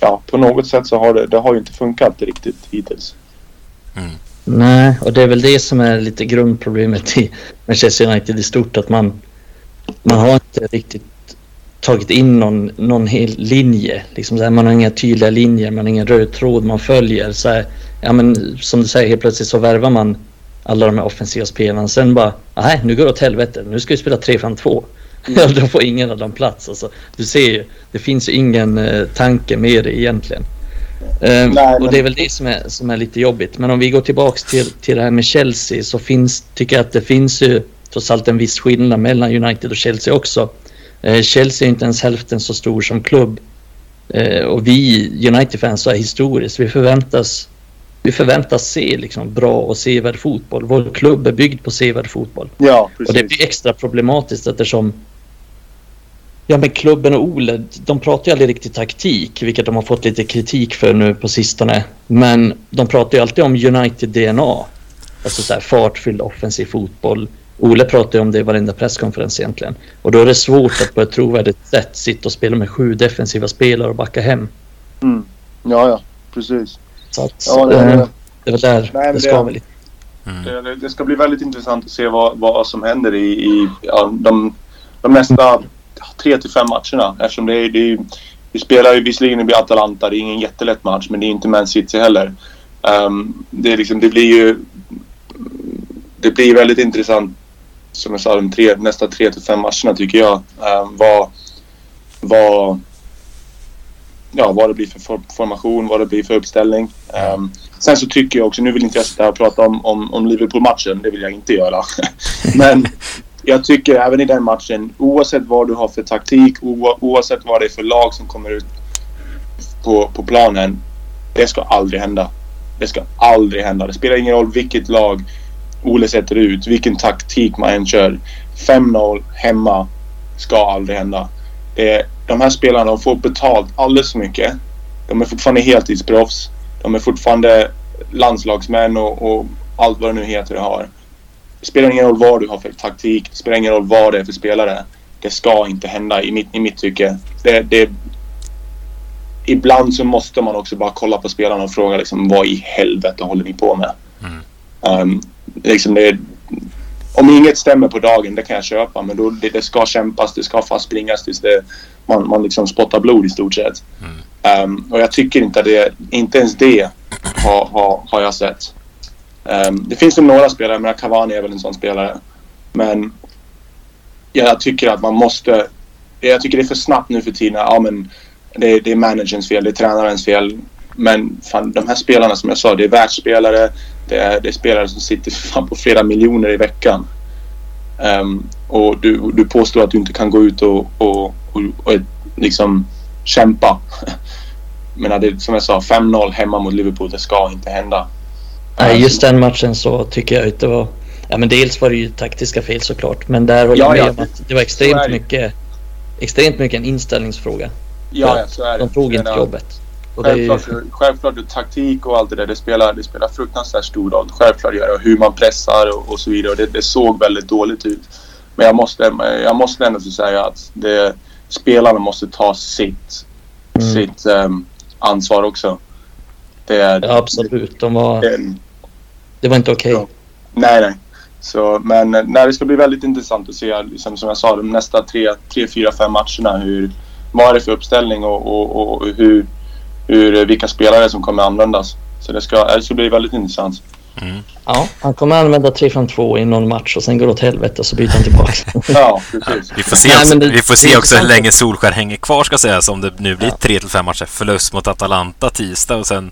ja, på något sätt så har det, det har ju inte funkat riktigt hittills. Mm. Nej, och det är väl det som är lite grundproblemet i Manchester United i stort. Att man, man har inte riktigt tagit in någon, någon hel linje. Liksom så här, man har inga tydliga linjer, man har ingen röd tråd man följer. Så här, ja, men, som du säger, helt plötsligt så värvar man alla de här offensiva spelarna. Sen bara, nej nu går det åt helvete, nu ska vi spela 3-5-2. Mm. Då får ingen av dem plats. Alltså, du ser ju, det finns ju ingen eh, tanke med det egentligen. Um, nej, och det är väl det som är, som är lite jobbigt. Men om vi går tillbaks till, till det här med Chelsea så finns, tycker jag att det finns ju trots allt en viss skillnad mellan United och Chelsea också. Eh, Chelsea är inte ens hälften så stor som klubb. Eh, och vi United-fans är historiskt. Vi förväntas, vi förväntas se liksom bra och sevärd fotboll. Vår klubb är byggd på sevärd fotboll. Ja. Och det blir extra problematiskt eftersom Ja men klubben och Ole, de pratar ju aldrig riktigt taktik, vilket de har fått lite kritik för nu på sistone. Men de pratar ju alltid om United-DNA. Alltså så här fartfylld offensiv fotboll, Ole pratar ju om det i varenda presskonferens egentligen. Och då är det svårt att på ett trovärdigt sätt sitta och spela med sju defensiva spelare och backa hem. Mm. Ja, ja, precis. Så att, ja, det, äh, det är väl där nej, det ska väl mm. det, det, ska bli väldigt intressant att se vad, vad som händer i, i ja, de, de nästa tre till fem matcherna. Eftersom det är, det är, vi spelar ju visserligen i Atalanta, det är ingen jättelätt match, men det är inte Man City heller. Um, det, liksom, det blir ju det blir väldigt intressant som jag sa de tre, nästa tre till fem matcherna tycker jag. Um, vad, vad, ja, vad det blir för formation, vad det blir för uppställning. Um, sen så tycker jag också, nu vill inte jag sitta här och prata om, om, om Liverpool-matchen, det vill jag inte göra. Men jag tycker även i den matchen, oavsett vad du har för taktik, oavsett vad det är för lag som kommer ut på, på planen. Det ska aldrig hända. Det ska aldrig hända. Det spelar ingen roll vilket lag Ole sätter ut, vilken taktik man än kör. 5-0 hemma ska aldrig hända. Det, de här spelarna de får betalt alldeles för mycket. De är fortfarande heltidsproffs. De är fortfarande landslagsmän och, och allt vad det nu heter det har. Det spelar ingen roll vad du har för taktik. Det spelar ingen roll vad det är för spelare. Det ska inte hända i mitt, i mitt tycke. Det, det, ibland så måste man också bara kolla på spelarna och fråga liksom, vad i helvete håller ni på med? Mm. Um, liksom det, om inget stämmer på dagen, det kan jag köpa. Men då, det, det ska kämpas, det ska fast springas tills det, man, man liksom spottar blod i stort sett. Mm. Um, och jag tycker inte att det, inte ens det har, har, har jag sett. Um, det finns ju några spelare, men Cavani är väl en sån spelare. Men jag tycker att man måste... Jag tycker det är för snabbt nu för tiden. Ja, men det, det är managerns fel, det är tränarens fel. Men fan, de här spelarna som jag sa, det är världsspelare. Det är, det är spelare som sitter fan på flera miljoner i veckan. Um, och du, du påstår att du inte kan gå ut och, och, och, och liksom kämpa. Men det, som jag sa, 5-0 hemma mot Liverpool, det ska inte hända. Nej, just den matchen så tycker jag att det var... Ja, men dels var det ju taktiska fel såklart, men där håller jag med om att det var extremt mycket, extremt mycket en inställningsfråga. Ja, ja, så är det. De tog inte jobbet. Självklart, ju... självklart taktik och allt det där, det spelar, det spelar fruktansvärt stor roll. Självklart gör det. Hur man pressar och, och så vidare. Och det, det, såg väldigt dåligt ut. Men jag måste, jag måste ändå säga att det, spelarna måste ta sitt, mm. sitt um, ansvar också. Det är, ja, absolut. De var, det, det var inte okej. Okay. Nej, nej. Så, men nej, det ska bli väldigt intressant att se, liksom, som jag sa, de nästa tre, tre fyra, fem matcherna. Hur, vad är det för uppställning och, och, och hur, hur, vilka spelare som kommer användas. Så det ska, det ska bli väldigt intressant. Mm. Ja, han kommer använda 3-5-2 i någon match och sen går det åt helvete och så byter han tillbaka. ja, precis. Vi får se också, Nej, det, vi får se också hur länge Solskär hänger kvar ska sägas om det nu blir ja. 3-5 matcher. Förlust mot Atalanta tisdag och sen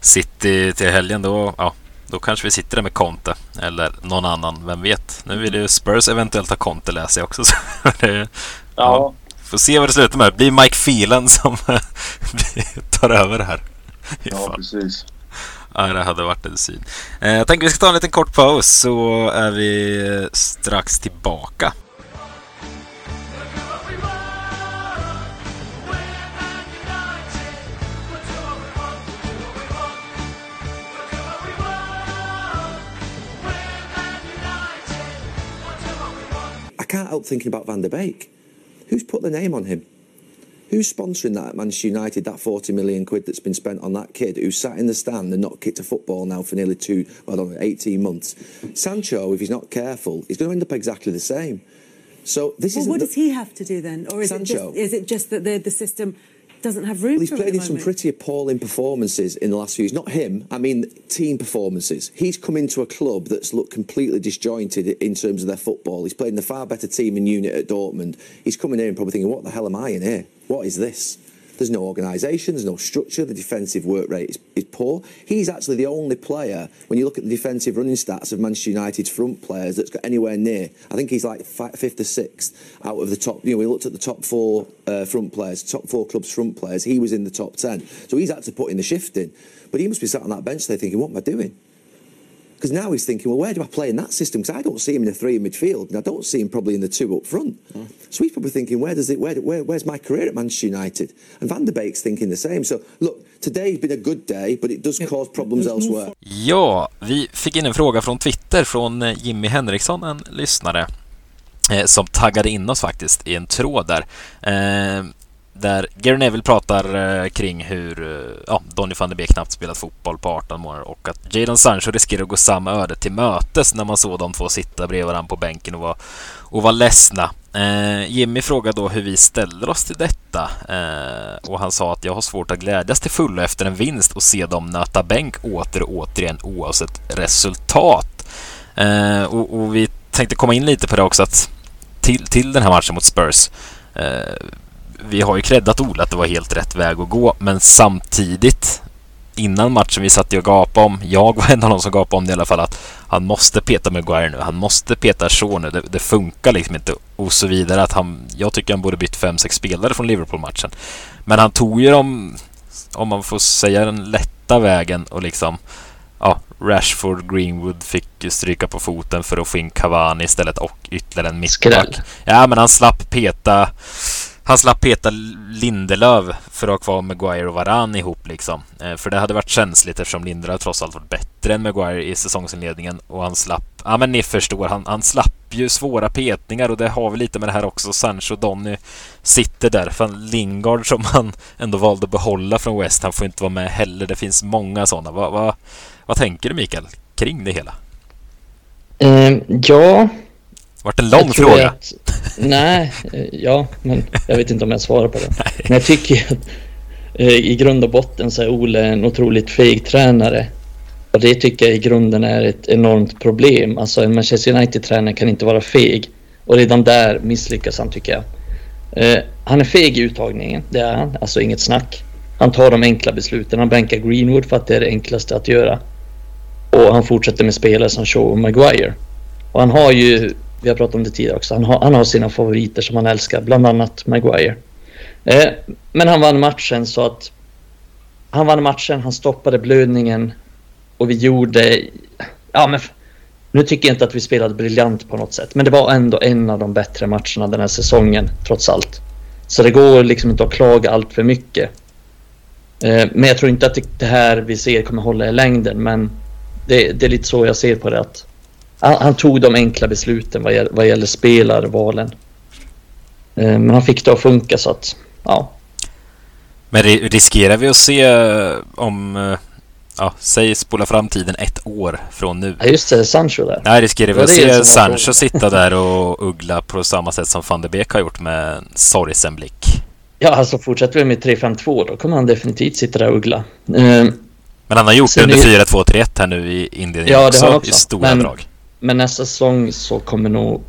City till helgen. Då, ja, då kanske vi sitter där med Conte eller någon annan, vem vet. Nu vill ju Spurs eventuellt ha Conte läser jag också. det, ja. Får se vad det slutar med. Det blir Mike Phelan som tar över här. Ja, precis. Ja, det hade varit en syn. Eh, jag tänker vi ska ta en liten kort paus så är vi strax tillbaka. I can't help thinking about Van der Beek. Who's put the name on him? Who's sponsoring that at Manchester United, that 40 million quid that's been spent on that kid who sat in the stand and not kicked a football now for nearly two, well, I don't know, 18 months? Sancho, if he's not careful, he's going to end up exactly the same. So this is. Well, what does he have to do then, or is Sancho, it just, is it just that the the system doesn't have room. Well, he's played in some pretty appalling performances in the last few years. Not him, I mean team performances. He's come into a club that's looked completely disjointed in terms of their football. He's played in the far better team in unit at Dortmund. He's coming in and probably thinking, "What the hell am I in here? What is this?" There's no organisation, there's no structure, the defensive work rate is, is, poor. He's actually the only player, when you look at the defensive running stats of Manchester United's front players, that's got anywhere near. I think he's like fifth or sixth out of the top. You know, we looked at the top four uh, front players, top four clubs' front players. He was in the top 10. So he's had to put in the shift in. But he must be sat on that bench there thinking, what am I doing? Because now he's thinking, well, where do I play in that system? Because I don't see him in the three in midfield, and I don't see him probably in the two up front. Mm. So he's probably thinking, where does it, where, where, where's my career at Manchester United? And Van der Beek's thinking the same. So look, today's been a good day, but it does cause problems elsewhere. Ja, vi fick in en fråga från Twitter från eh, Jimmy Henriksson, en lyssnare eh, som taggade in oss faktiskt i en tråd där. Eh, där Gary Neville pratar eh, kring hur eh, ja, Donny van de Beek knappt spelat fotboll på 18 månader och att Jadon Sancho riskerar att gå samma öde till mötes när man såg de två sitta bredvid varandra på bänken och vara och var ledsna. Eh, Jimmy frågade då hur vi ställer oss till detta eh, och han sa att jag har svårt att glädjas till fullo efter en vinst och se dem nöta bänk åter och återigen oavsett resultat. Eh, och, och, vi tänkte komma in lite på det också att till, till den här matchen mot Spurs eh, vi har ju creddat Ola att det var helt rätt väg att gå men samtidigt innan matchen vi satt och gapade om, jag var en av de som gapade om det i alla fall, att han måste peta Maguire nu, han måste peta Shaw nu, det, det, funkar liksom inte och så vidare. Att han, jag tycker han borde bytt 5-6 spelare från Liverpool-matchen. Men han tog ju dem, om man får säga den lätta vägen och liksom ja, Rashford, Greenwood fick stryka på foten för att få in Cavani istället och ytterligare en mittback. Ja, men han slapp peta han slapp peta Lindelöf för att ha kvar Maguire och Varan ihop liksom. Eh, för det hade varit känsligt eftersom Lindelöf trots allt varit bättre än Maguire i säsongsinledningen och han slapp, ja men ni förstår, han, han slapp ju svåra petningar och det har vi lite med det här också. Sancho Donny sitter där. För Lingard som han ändå valde att behålla från West, han får inte vara med heller. Det finns många sådana. Vad, va, vad tänker du Mikael kring det hela? Eh, ja, vart en lång fråga. Att, nej, eh, ja, men jag vet inte om jag svarar på det. Men jag tycker att eh, i grund och botten så är Ole en otroligt feg tränare. Och det tycker jag i grunden är ett enormt problem. Alltså en Manchester United-tränare kan inte vara feg. Och redan där misslyckas han tycker jag. Eh, han är feg i uttagningen, det är han. Alltså inget snack. Han tar de enkla besluten. Han bänkar Greenwood för att det är det enklaste att göra. Och han fortsätter med spelare som Shaw och Maguire. Och han har ju vi har pratat om det tidigare också. Han har, han har sina favoriter som han älskar, bland annat Maguire. Eh, men han vann matchen så att han vann matchen, han stoppade blödningen och vi gjorde... Ja, men nu tycker jag inte att vi spelade briljant på något sätt, men det var ändå en av de bättre matcherna den här säsongen, trots allt. Så det går liksom inte att klaga allt för mycket. Eh, men jag tror inte att det här vi ser kommer hålla i längden, men det, det är lite så jag ser på det. att han, han, tog de enkla besluten vad, gäller, vad gäller spelarvalen. Eh, men han fick det att funka så att, ja. Men riskerar vi att se eh, om, eh, ja, säg spola fram tiden ett år från nu? Ja, just det, Sancho där. Nej, riskerar vi att se Sancho sitta där och uggla på samma sätt som van de Beek har gjort med en sorgsen blick? Ja, alltså fortsätter vi med 3-5-2 då kommer han definitivt sitta där och uggla. Men han har gjort det under 4-2-3-1 här nu i inledningen ja, också, också, i stora men, drag. Men nästa säsong så kommer nog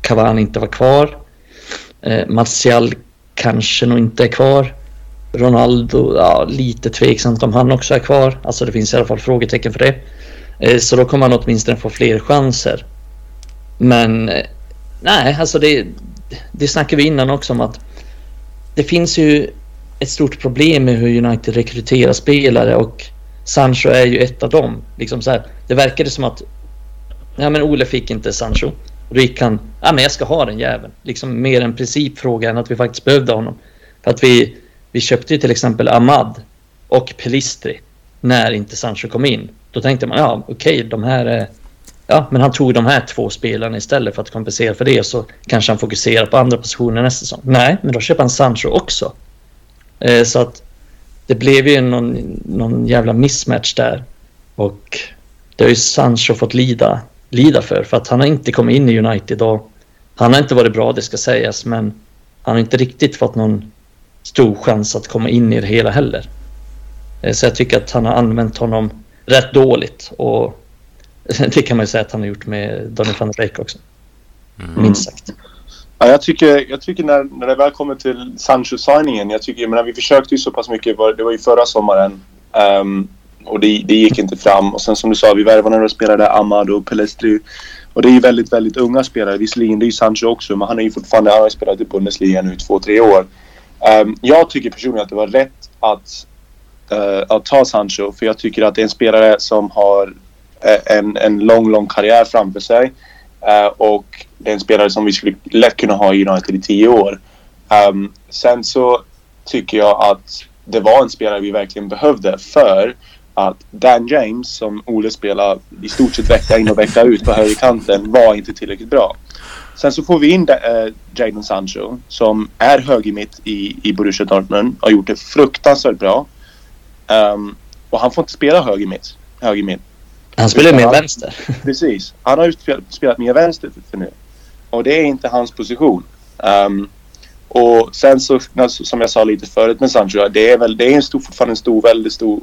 Cavani inte vara kvar. Eh, Martial kanske nog inte är kvar. Ronaldo, ja, lite tveksamt om han också är kvar. Alltså det finns i alla fall frågetecken för det. Eh, så då kommer han åtminstone få fler chanser. Men eh, nej, alltså det, det snackade vi innan också om att det finns ju ett stort problem med hur United rekryterar spelare och Sancho är ju ett av dem. Liksom så här, det verkade som att Ja men Ole fick inte Sancho. Och då gick han, ja men jag ska ha den jäveln. Liksom mer en principfråga än att vi faktiskt behövde honom. För att vi, vi köpte ju till exempel Ahmad och Pelistri när inte Sancho kom in. Då tänkte man, ja okej, okay, de här är... Ja, men han tog de här två spelarna istället för att kompensera för det. Så kanske han fokuserar på andra positioner nästa säsong. Nej, men då köper han Sancho också. Eh, så att det blev ju någon, någon jävla mismatch där. Och det har ju Sancho fått lida lida för. För att han har inte kommit in i United och han har inte varit bra, det ska sägas, men han har inte riktigt fått någon stor chans att komma in i det hela heller. Eh, så jag tycker att han har använt honom rätt dåligt och det kan man ju säga att han har gjort med Donny van der Beek också. Mm. Minst sagt. Ja, jag tycker, jag tycker när, när det väl kommer till Sancho-signingen, jag tycker, jag menar, vi försökte ju så pass mycket, det var ju förra sommaren, um, och det, det gick inte fram. Och sen som du sa, vi värvade några spelare, Amad och Pelestri. Och det är ju väldigt, väldigt unga spelare. Visserligen, det är ju Sancho också, men han är ju fortfarande, han har spelat i Bundesliga nu i två, tre år. Um, jag tycker personligen att det var rätt att, uh, att ta Sancho, för jag tycker att det är en spelare som har eh, en, en lång, lång karriär framför sig. Uh, och det är en spelare som vi skulle lätt kunna ha i United i tio år. Um, sen så tycker jag att det var en spelare vi verkligen behövde för att Dan James som Ole spelar i stort sett vecka in och vecka ut på högerkanten var inte tillräckligt bra. Sen så får vi in äh, Jadon Sancho som är högermitt i, i Borussia Dortmund och har gjort det fruktansvärt bra. Um, och han får inte spela högermitt. högermitt. Han spelar mer vänster. Precis. Han har ju spelat, spelat mer vänster för, för nu. Och det är inte hans position. Um, och sen så, som jag sa lite förut med Sancho, det är väl, det är en stor, fortfarande en stor, väldigt stor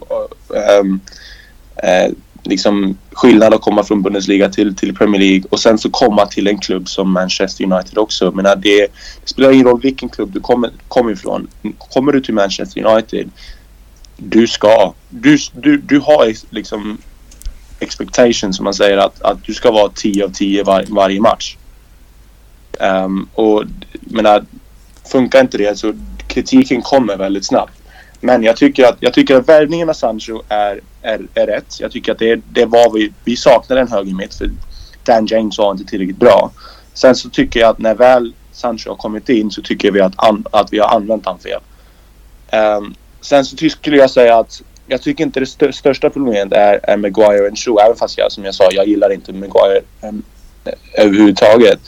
um, uh, liksom skillnad att komma från Bundesliga till, till Premier League och sen så komma till en klubb som Manchester United också. Men det, det spelar ingen roll vilken klubb du kommer, kommer ifrån. Kommer du till Manchester United, du ska, du, du, du har liksom expectation som man säger att, att du ska vara 10 av 10 var, varje match. Um, och menar, funkar inte det så kritiken kommer väldigt snabbt. Men jag tycker att, jag tycker att värvningen av Sancho är, är, är rätt. Jag tycker att det, det var vi, vi saknade en höger mitt för Dan James var inte tillräckligt bra. Sen så tycker jag att när väl Sancho har kommit in så tycker vi att, an, att vi har använt han fel. Um, sen så skulle jag säga att jag tycker inte det st största problemet är, är Maguire och Shaw. Även fast jag som jag sa, jag gillar inte Maguire um, överhuvudtaget.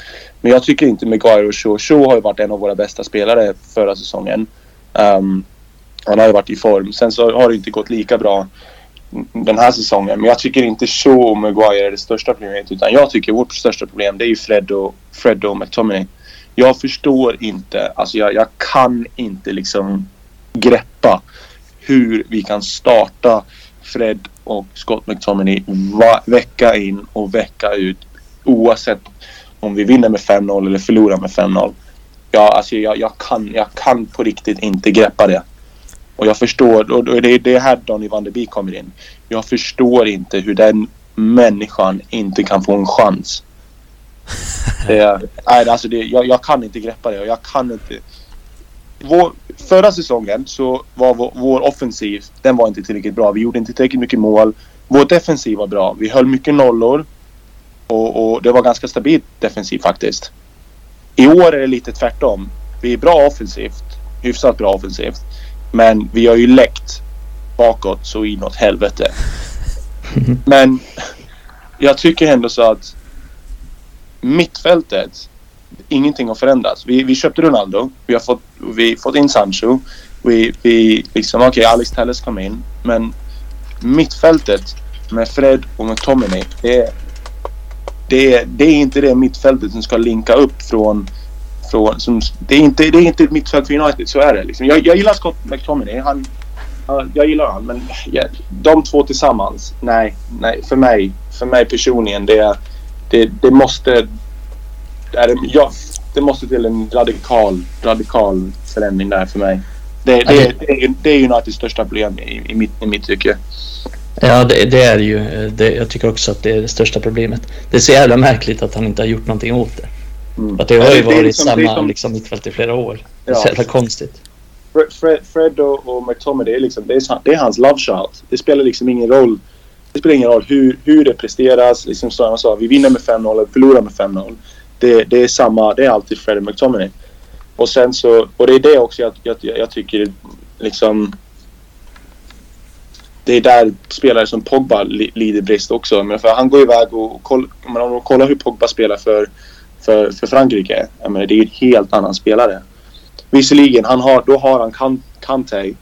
Men jag tycker inte Maguire och Shaw. Shaw har ju varit en av våra bästa spelare förra säsongen. Um, han har ju varit i form. Sen så har det inte gått lika bra den här säsongen. Men jag tycker inte Shaw och Maguire är det största problemet. Utan jag tycker vårt största problem det är ju Fred och, Fred och McTominay. Jag förstår inte, alltså jag, jag kan inte liksom greppa hur vi kan starta Fred och Scott McTominay va, vecka in och vecka ut oavsett om vi vinner med 5-0 eller förlorar med 5-0. Ja, alltså jag, jag, kan, jag kan på riktigt inte greppa det. Och jag förstår, och det är det här Donny van de Beek kommer in. Jag förstår inte hur den människan inte kan få en chans. Det, nej, alltså det, jag, jag, kan inte greppa det och jag kan inte. Vår, förra säsongen så var vår, vår, offensiv, den var inte tillräckligt bra. Vi gjorde inte tillräckligt mycket mål. Vår defensiv var bra. Vi höll mycket nollor. Och, och det var ganska stabilt defensivt faktiskt. I år är det lite tvärtom. Vi är bra offensivt. Hyfsat bra offensivt. Men vi har ju läckt bakåt så inåt helvete. Men jag tycker ändå så att mittfältet, ingenting har förändrats. Vi, vi köpte Ronaldo, vi har fått, vi fått in Sancho. Vi, vi liksom, okej okay, Alex Telles kom in. Men mittfältet med Fred och med Tomini, det, det, det är inte det mittfältet som ska linka upp från från, som, det, är inte, det är inte ett mittfält för United, så är det. Liksom. Jag, jag gillar Scott McTominay. Han, jag gillar honom, men ja, de två tillsammans, nej, nej. För mig, för mig personligen, det, det, det måste... Det, ja, det måste till en radikal, radikal förändring där för mig. Det, det, det, det är Uniteds största problem i, i, mitt, i mitt tycke. Ja, det, det, är ju. Det, jag tycker också att det är det största problemet. Det är så jävla märkligt att han inte har gjort någonting åt det. Mm. Att det har ju varit liksom, samma som... liksom, mittfält i flera år. Det är så jävla konstigt. Fred, Fred och, och McTominay, det är, liksom, det, är, det är hans love shot. Det spelar liksom ingen roll. Det spelar ingen roll hur, hur det presteras. Liksom som jag sa, vi vinner med 5-0 eller förlorar med 5-0. Det, det är samma, det är alltid Fred och McTominay. Och sen så, och det är det också jag, jag, jag tycker liksom det är där spelare som Pogba lider brist också. Men för han går iväg och, och om man kollar hur Pogba spelar för för, för Frankrike. Jag menar, det är en helt annan spelare. Visserligen, han har, då har han Kante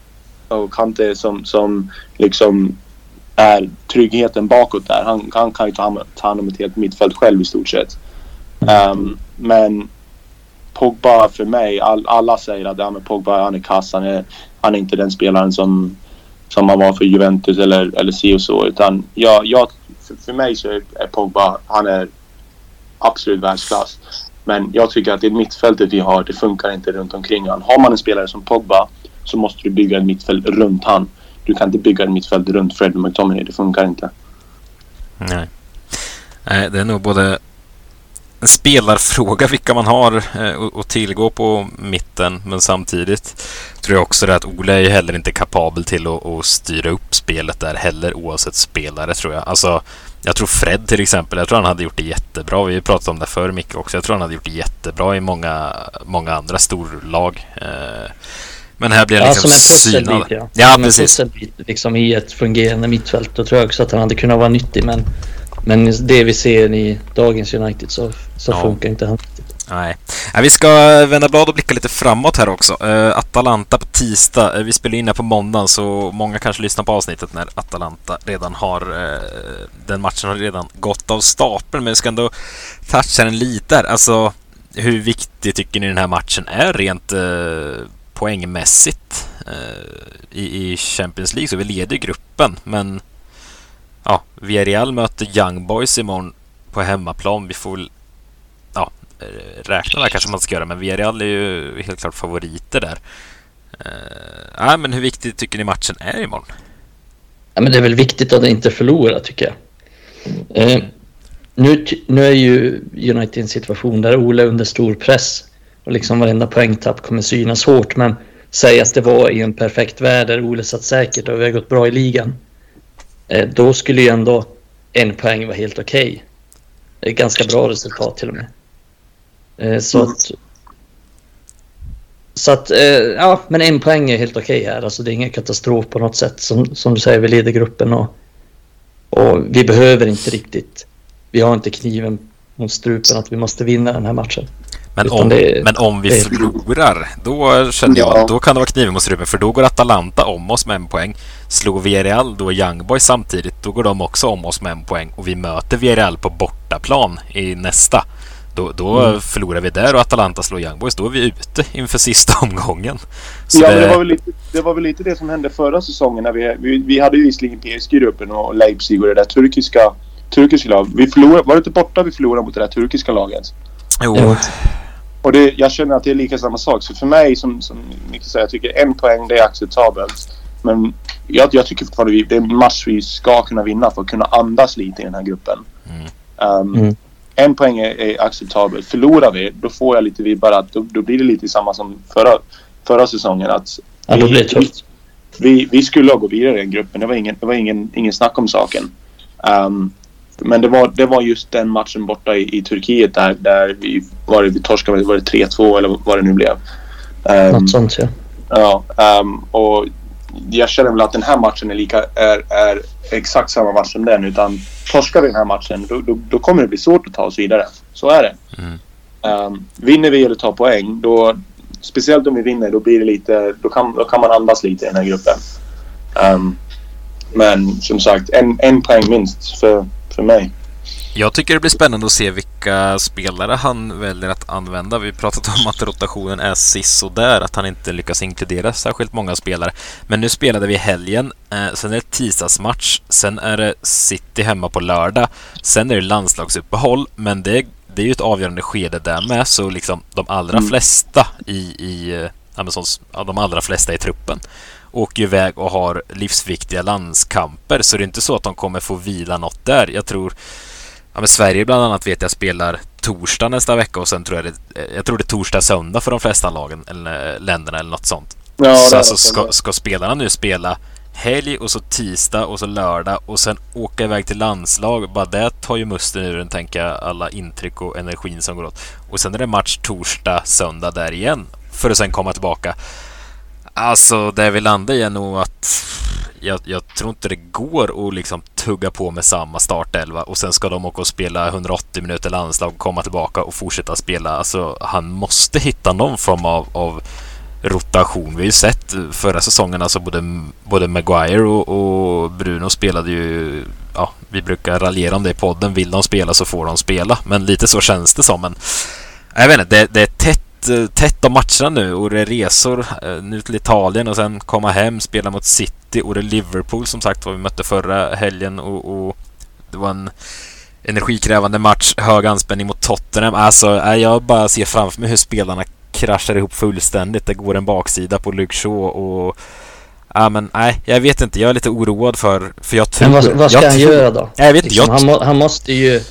och Kante som, som liksom är tryggheten bakåt där. Han, han kan ju ta hand, ta hand om ett helt mittfält själv i stort sett. Um, men Pogba för mig, all, alla säger att ja, men Pogba han är kass. Han är, han är inte den spelaren som, som han var för Juventus eller, eller si och så. Utan jag, jag, för, för mig så är Pogba, han är absolut världsklass. Men jag tycker att det mittfältet vi har, det funkar inte runt omkring han. Har man en spelare som Pogba så måste du bygga ett mittfält runt han. Du kan inte bygga ett mittfält runt Fred McTominay. Det funkar inte. Nej. Nej, det är nog både spelarfråga vilka man har eh, att tillgå på mitten men samtidigt tror jag också det att Ole är heller inte kapabel till att, att styra upp spelet där heller oavsett spelare tror jag. Alltså jag tror Fred till exempel, jag tror han hade gjort det jättebra. Vi har pratat om det förr mycket också. Jag tror han hade gjort det jättebra i många, många andra storlag. Eh, men här blir han liksom ja, synad. Ja, ja som precis. En liksom i ett fungerande mittfält. Då tror jag också att han hade kunnat vara nyttig. Men, men det vi ser i dagens United så, så ja. funkar inte han. Nej. Nej, vi ska vända blad och blicka lite framåt här också. Uh, Atalanta på tisdag. Uh, vi spelar in här på måndagen så många kanske lyssnar på avsnittet när Atalanta redan har... Uh, den matchen har redan gått av stapeln men vi ska ändå toucha den lite här. Alltså, hur viktig tycker ni den här matchen är rent eh, poängmässigt eh, i, i Champions League? Så vi leder gruppen, men Villarreal möter Young Boys imorgon på hemmaplan. Vi får väl ja, räkna där kanske man ska göra, men Villarreal är ju helt klart favoriter där. Uh, äh, men hur viktig tycker ni matchen är imorgon? Ja, men det är väl viktigt att inte förlora tycker jag. Uh, nu, nu är ju United i en situation där Ole är under stor press och liksom varenda poängtapp kommer synas hårt. Men säg att det var i en perfekt värld där Ole satt säkert och vi har gått bra i ligan. Uh, då skulle ju ändå en poäng vara helt okej. Okay. Det är ett ganska bra resultat till och med. Så att så att, eh, ja, men en poäng är helt okej okay här. Alltså det är ingen katastrof på något sätt. Som, som du säger, vi leder gruppen och, och vi behöver inte riktigt. Vi har inte kniven mot strupen att vi måste vinna den här matchen. Men om, det, men om vi det, förlorar, då känner jag att då kan det vara kniven mot strupen. För då går Atalanta om oss med en poäng. Slår Villarreal då Young Boys samtidigt, då går de också om oss med en poäng. Och vi möter Villarreal på bortaplan i nästa. Då, då mm. förlorar vi där och Atalanta slår Young Boys. Då är vi ute inför sista omgången. Så ja, det... Det, var väl lite, det var väl lite det som hände förra säsongen. När vi, vi, vi hade ju visserligen PSG-gruppen och Leipzig och det där turkiska, turkiska laget. Vi förlorade, var det inte borta vi förlorade mot det där turkiska laget? Jo. Och det, jag känner att det är lika samma sak. Så för mig, som, som Micke säger, jag tycker en poäng det är acceptabelt. Men jag, jag tycker fortfarande att det är en match vi ska kunna vinna för att kunna andas lite i den här gruppen. Mm. Um, mm en poäng är, är acceptabelt. Förlorar vi, då får jag lite vibbar att då, då blir det lite samma som förra, förra säsongen. Att ja, då blir det tufft. Vi, vi skulle ha gått vidare i den gruppen. Det var ingen, det var ingen, ingen snack om saken. Um, men det var, det var just den matchen borta i, i Turkiet där, där vi, var det, vi torskade, var det 3-2 eller vad det nu blev. Um, Något sånt ja. Ja, um, och jag känner väl att den här matchen är, lika, är, är exakt samma match som den. Utan torskar vi den här matchen då, då, då, kommer det bli svårt att ta oss vidare. Så är det. Mm. Um, vinner vi eller tar poäng, då, speciellt om vi vinner, då blir det lite, då kan, då kan man andas lite i den här gruppen. Um, men som sagt, en, en poäng minst för, för mig. Jag tycker det blir spännande att se vilka spelare han väljer att använda. Vi pratat om att rotationen är sis där, att han inte lyckas inkludera särskilt många spelare. Men nu spelade vi helgen, eh, sen är det tisdagsmatch, sen är det City hemma på lördag, sen är det landslagsuppehåll, men det, det är ju ett avgörande skede där med, så liksom de allra mm. flesta i, i eh, Amazons, de allra flesta i truppen åker iväg och har livsviktiga landskamper, så det är inte så att de kommer få vila något där. Jag tror Ja, men Sverige bland annat vet jag spelar torsdag nästa vecka och sen tror jag det, jag tror det är torsdag, söndag för de flesta lagen eller länderna eller något sånt. Ja, så alltså ska, ska spelarna nu spela helg och så tisdag och så lördag och sen åka iväg till landslag. Bara det tar ju musten ur den, tänker jag, alla intryck och energin som går åt. Och sen är det match torsdag, söndag där igen för att sen komma tillbaka. Alltså, det vi landar i är nog att jag, jag, tror inte det går att liksom tugga på med samma startelva och sen ska de åka och spela 180 minuter landslag, komma tillbaka och fortsätta spela. Alltså, han måste hitta någon form av, av rotation. Vi har ju sett förra säsongen, alltså både, både Maguire och, och Bruno spelade ju ja, vi brukar raljera om det i podden. Vill de spela så får de spela. Men lite så känns det som. Men jag vet inte, det, det är tätt Eh, tätt om matcherna nu och det är resor eh, nu till Italien och sen komma hem, spela mot City och det är Liverpool som sagt var vi mötte förra helgen och, och det var en energikrävande match, hög anspänning mot Tottenham. Alltså, jag bara ser framför mig hur spelarna kraschar ihop fullständigt. Det går en baksida på Luke Shaw och Ja men nej, jag vet inte. Jag är lite oroad för... för jag tror, men vad, vad ska han tror, göra då? Jag vet. Liksom, han, må, han måste ju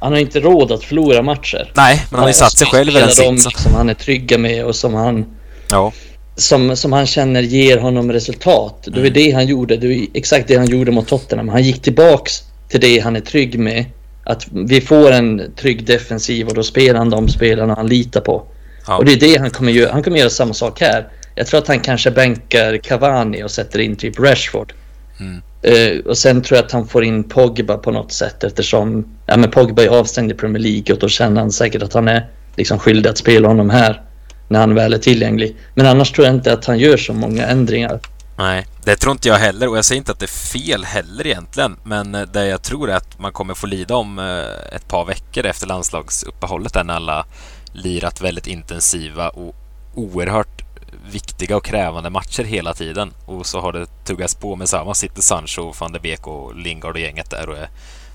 han har inte råd att förlora matcher. Nej, men han har ju satt sig själv i den sitsen. som han är trygga med och som han... Ja. Som, som han känner ger honom resultat. Det var mm. det han gjorde. Det var exakt det han gjorde mot Tottenham. Han gick tillbaks till det han är trygg med. Att vi får en trygg defensiv och då spelar han de spelarna han litar på. Ja. Och det är det han kommer göra. Han kommer göra samma sak här. Jag tror att han kanske bänkar Cavani och sätter in typ Rashford. Mm. Uh, och sen tror jag att han får in Pogba på något sätt eftersom ja, men Pogba är avstängd i Premier League och då känner han säkert att han är liksom skyldig att spela honom här när han väl är tillgänglig. Men annars tror jag inte att han gör så många ändringar. Nej, det tror inte jag heller och jag säger inte att det är fel heller egentligen. Men eh, det jag tror är att man kommer få lida om eh, ett par veckor efter landslagsuppehållet där när alla lirat väldigt intensiva och oerhört viktiga och krävande matcher hela tiden. Och så har det tuggats på med samma. Sitter Sancho, van de Beek och Lingard och gänget där och är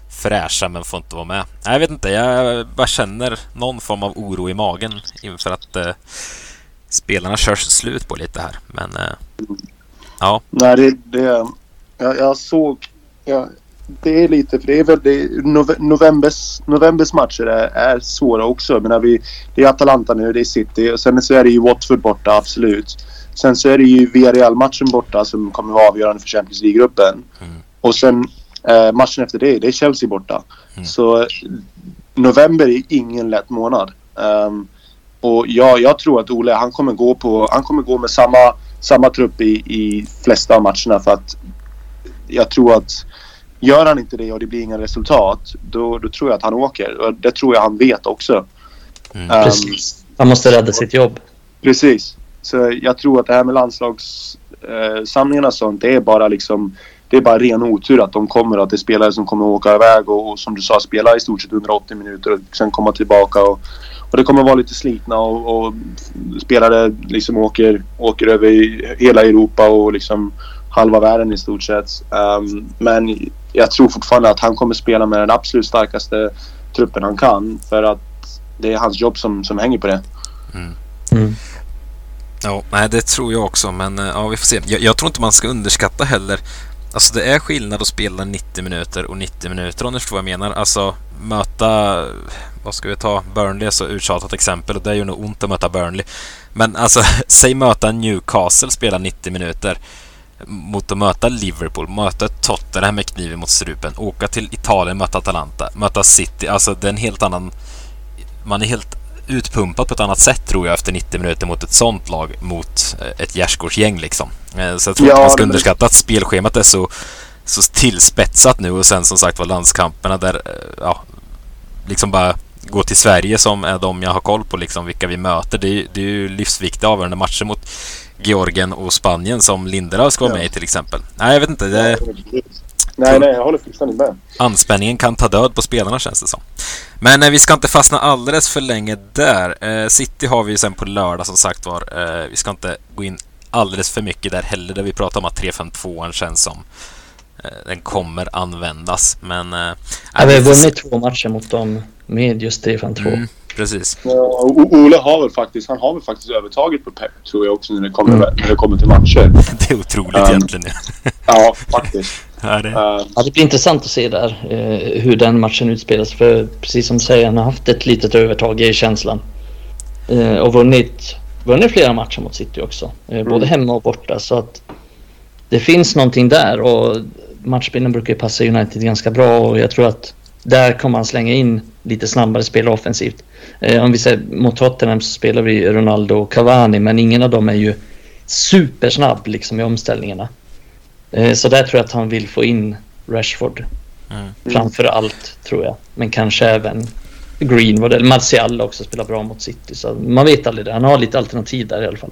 fräscha men får inte vara med. Jag vet inte, jag bara känner någon form av oro i magen inför att eh, spelarna körs slut på lite här. Men eh, ja. Nej, det, det jag, jag såg... Jag, det är lite, för det är väl det, novembers, novembers matcher är, är svåra också. Men vi, det är Atalanta nu, det är City och sen så är det ju Watford borta, absolut. Sen så är det ju Villarreal-matchen borta som kommer vara avgörande för Champions League-gruppen. Mm. Och sen eh, matchen efter det, det är Chelsea borta. Mm. Så november är ingen lätt månad. Um, och ja, jag tror att Ole, han kommer gå på, han kommer gå med samma, samma trupp i, i flesta av matcherna för att jag tror att Gör han inte det och det blir inga resultat, då, då tror jag att han åker. Och det tror jag han vet också. Mm. Um, precis. Han måste rädda sitt jobb. Precis. Så jag tror att det här med landslagssamlingarna uh, och sånt, det är bara liksom... Det är bara ren otur att de kommer och att det är spelare som kommer att åka iväg och, och som du sa spela i stort sett 180 minuter och sen komma tillbaka och, och det kommer vara lite slitna och, och spelare liksom åker, åker över hela Europa och liksom halva världen i stort sett. Um, men jag tror fortfarande att han kommer spela med den absolut starkaste truppen han kan. För att det är hans jobb som, som hänger på det. Mm. Mm. Ja, nej, det tror jag också, men eh, ja, vi får se. Jag, jag, tror inte man ska underskatta heller. Alltså det är skillnad att spela 90 minuter och 90 minuter om du förstår vad jag menar. Alltså möta, vad ska vi ta, Burnley är så uttjatat exempel och det är ju nog ont att möta Burnley. Men alltså, säg möta Newcastle, spela 90 minuter mot att möta Liverpool, möta Tottenham med kniven mot strupen, åka till Italien, möta Atalanta, möta City. Alltså det är en helt annan... Man är helt utpumpad på ett annat sätt tror jag efter 90 minuter mot ett sånt lag mot eh, ett gärdsgårdsgäng liksom. Eh, så jag tror ja, inte man ska underskatta att spelschemat är så, så tillspetsat nu och sen som sagt var landskamperna där, eh, ja, liksom bara gå till Sverige som är de jag har koll på liksom vilka vi möter. Det är, det är ju livsviktiga avgörande matcher mot Georgien och Spanien som Lindelöf ska vara med i till exempel. Nej, jag vet inte. Det... Nej, nej, jag håller fullständigt med. Anspänningen kan ta död på spelarna känns det som. Men eh, vi ska inte fastna alldeles för länge där. Eh, City har vi ju sen på lördag som sagt var. Eh, vi ska inte gå in alldeles för mycket där heller, där vi pratar om att 3-5-2 känns som eh, den kommer användas. Men... Eh, ja, vi har vunnit två matcher mot dem med just 3-5-2. Mm. Precis. Ja, Ole har väl faktiskt, han har väl faktiskt övertaget på Pep tror jag också när det kommer, mm. när det kommer till matcher. Det är otroligt um, egentligen. ja, faktiskt. Ja det. Um, ja, det blir intressant att se där eh, hur den matchen utspelas. För precis som du säger, han har haft ett litet övertag i känslan. Eh, och vunnit, vunnit flera matcher mot City också. Eh, mm. Både hemma och borta. Så att det finns någonting där. Och matchbilden brukar ju passa United ganska bra. Och jag tror att där kommer han slänga in lite snabbare spelare offensivt. Eh, om vi säger mot Tottenham så spelar vi Ronaldo och Cavani men ingen av dem är ju supersnabb liksom i omställningarna. Eh, så där tror jag att han vill få in Rashford. Mm. Framför allt tror jag. Men kanske även Greenwood eller Martial också spelar bra mot City. Så man vet aldrig det. Han har lite alternativ där i alla fall.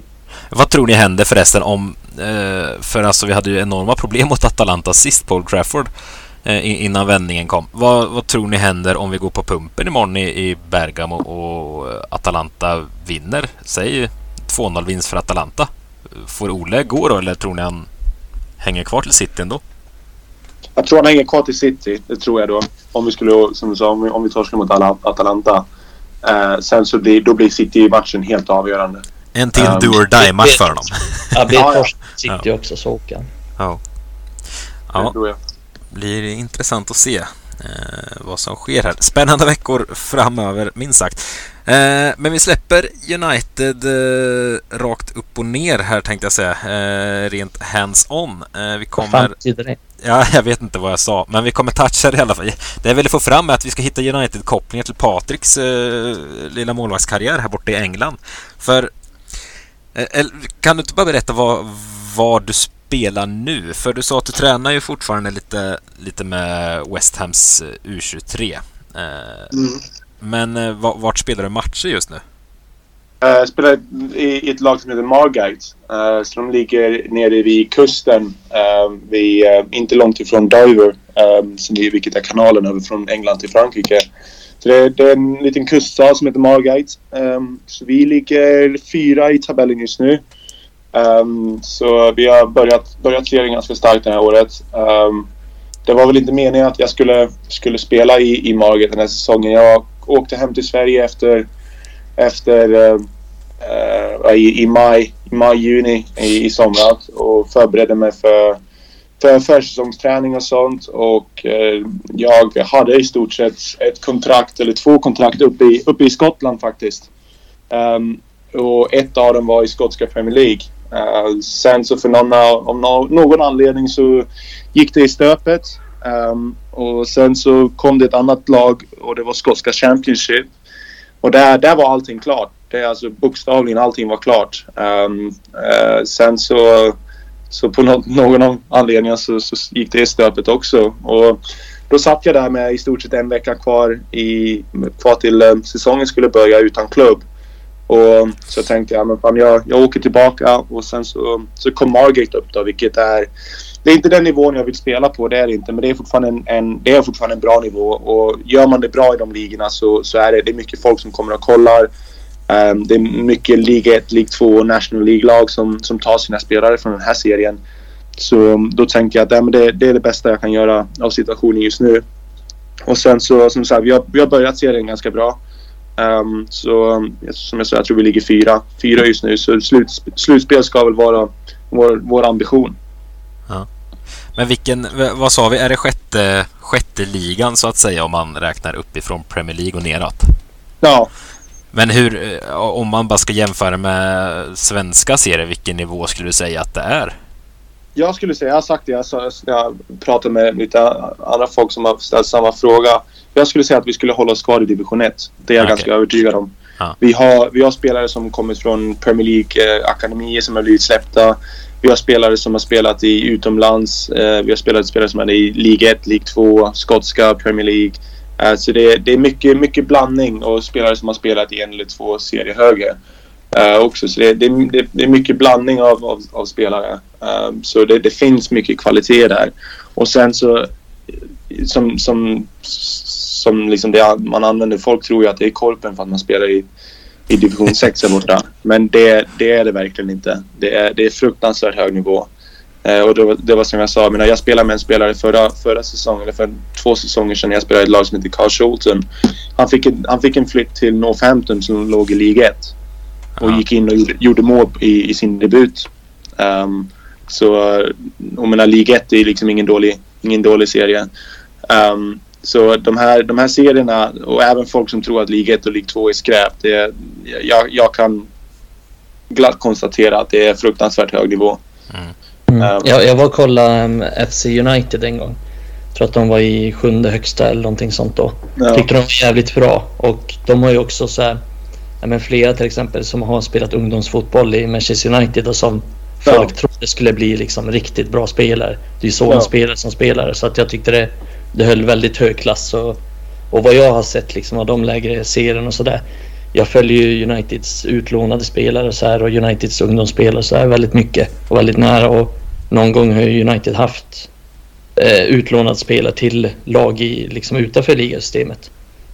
Vad tror ni händer förresten om... Eh, för alltså vi hade ju enorma problem mot Atalanta sist, Paul Trafford. Eh, innan vändningen kom. Vad, vad, tror ni händer om vi går på pumpen imorgon i, i Bergamo och Atalanta vinner? Säg 2-0 vinst för Atalanta. Får Ole gå då eller tror ni han hänger kvar till City ändå? Jag tror han hänger kvar till City. Det tror jag då. Om vi skulle, som du sa, om vi, om vi torskar mot Atalanta. Eh, sen så blir, då blir City-matchen helt avgörande. En till um, do or die-match för dem. Ja, blir City ja. också så åker han. Ja. Ja. Det tror jag blir intressant att se eh, vad som sker här. Spännande veckor framöver, minst sagt. Eh, men vi släpper United eh, rakt upp och ner här tänkte jag säga. Eh, rent hands-on. Eh, vi kommer... Ja, jag vet inte vad jag sa, men vi kommer toucha det i alla fall. Det jag ville få fram är att vi ska hitta United-kopplingar till Patriks eh, lilla målvaktskarriär här borta i England. För kan du inte bara berätta vad, vad du spelar nu? För du sa att du tränar ju fortfarande lite, lite med West Hams eh, U23. Eh, mm. Men eh, vart spelar du matcher just nu? Jag spelar i ett lag som heter Margate. Så de ligger nere vid kusten. Vid, inte långt ifrån Dover, vilket är kanalen över från England till Frankrike. det, det, är en liten kuststad som heter Margate. Så vi ligger fyra i tabellen just nu. Um, så vi har börjat, börjat serien ganska starkt det här året. Um, det var väl inte meningen att jag skulle, skulle spela i, i Margit den här säsongen. Jag åkte hem till Sverige efter, efter uh, uh, i, i maj, maj, juni i, i somras och förberedde mig för för försäsongsträning och sånt och uh, jag hade i stort sett ett kontrakt eller två kontrakt uppe i, uppe i Skottland faktiskt. Um, och ett av dem var i skotska Premier League. Uh, sen så för någon, av någon anledning så gick det i stöpet. Um, och sen så kom det ett annat lag och det var skotska Championship. Och där, där var allting klart. Det är alltså bokstavligen allting var klart. Um, uh, sen så så på no någon anledning så, så gick det i stöpet också. Och då satt jag där med i stort sett en vecka kvar, i, kvar till um, säsongen skulle börja utan klubb. Och så tänkte jag, men fan, jag, jag åker tillbaka och sen så, så kom Margate upp då, vilket är... Det är inte den nivån jag vill spela på, det är det inte. Men det är fortfarande en, en, det är fortfarande en bra nivå. Och gör man det bra i de ligorna så, så är det, det är mycket folk som kommer och kollar. Um, det är mycket Liga 1, League 2 och National League-lag som, som tar sina spelare från den här serien. Så mm, då tänker jag att ja, det, det, är det bästa jag kan göra av situationen just nu. Och sen så som sagt, vi har, vi har börjat serien ganska bra. Um, så som jag sa, jag tror vi ligger fyra, fyra just nu. Så slut, slutspel ska väl vara vår, vår ambition. Ja. Men vilken, vad sa vi, är det sjätte, sjätte ligan så att säga om man räknar uppifrån Premier League och neråt? Ja, men hur, eh, om man bara ska jämföra med svenska serier, vilken nivå skulle du säga att det är? Jag skulle säga, jag har sagt det, jag, jag pratade med lite andra folk som har ställt samma fråga. Jag skulle säga att vi skulle hålla oss kvar i division 1. Det är jag okay. ganska övertygad om. Ah. Vi, har, vi har spelare som kommit från Premier League-akademier eh, som har blivit släppta. Vi har spelare som har spelat i utomlands. Eh, vi har spelat spelare som är i League 1, League 2, skotska, Premier League. Uh, så det, det, är mycket, mycket blandning och spelare som har spelat i en eller två serier högre. Uh, också. Så det, det, det, är mycket blandning av, av, av spelare. Uh, så det, finns mycket kvalitet där. Och sen så som, som, som liksom det man använder. Folk tror ju att det är korpen för att man spelar i, i division 6 här borta. Men det, det är det verkligen inte. Det är, det är fruktansvärt hög nivå. Eh, och det var, det var som jag sa, jag, jag spelade med en spelare förra, förra säsongen, eller för två säsonger sedan. Jag spelade i ett lag som heter Carl Schulten. Han fick, en, han fick en flytt till Northampton som låg i Liga 1. Och Aha. gick in och gjorde, gjorde mål i, i sin debut. Um, så jag menar, Liga 1 är liksom ingen dålig, ingen dålig serie. Um, så de här, de här serierna och även folk som tror att Liga 1 och Liga 2 är skräp. Det är, jag, jag kan glatt konstatera att det är fruktansvärt hög nivå. Mm. Mm. Um, jag, jag var och kollade um, FC United en gång. Jag tror att de var i sjunde högsta eller någonting sånt då. Ja. Tyckte de var jävligt bra. Och de har ju också så här, ja, men flera till exempel som har spelat ungdomsfotboll i Manchester United och som ja. folk trodde skulle bli liksom riktigt bra spelare. Det är så ja. en spelare som spelare. Så att jag tyckte det, det höll väldigt hög klass. Och, och vad jag har sett liksom av de lägre serierna och sådär jag följer ju Uniteds utlånade spelare så här och Uniteds ungdomsspelare så här väldigt mycket och väldigt nära och någon gång har ju United haft eh, utlånade spelare till lag i, liksom utanför ligasystemet.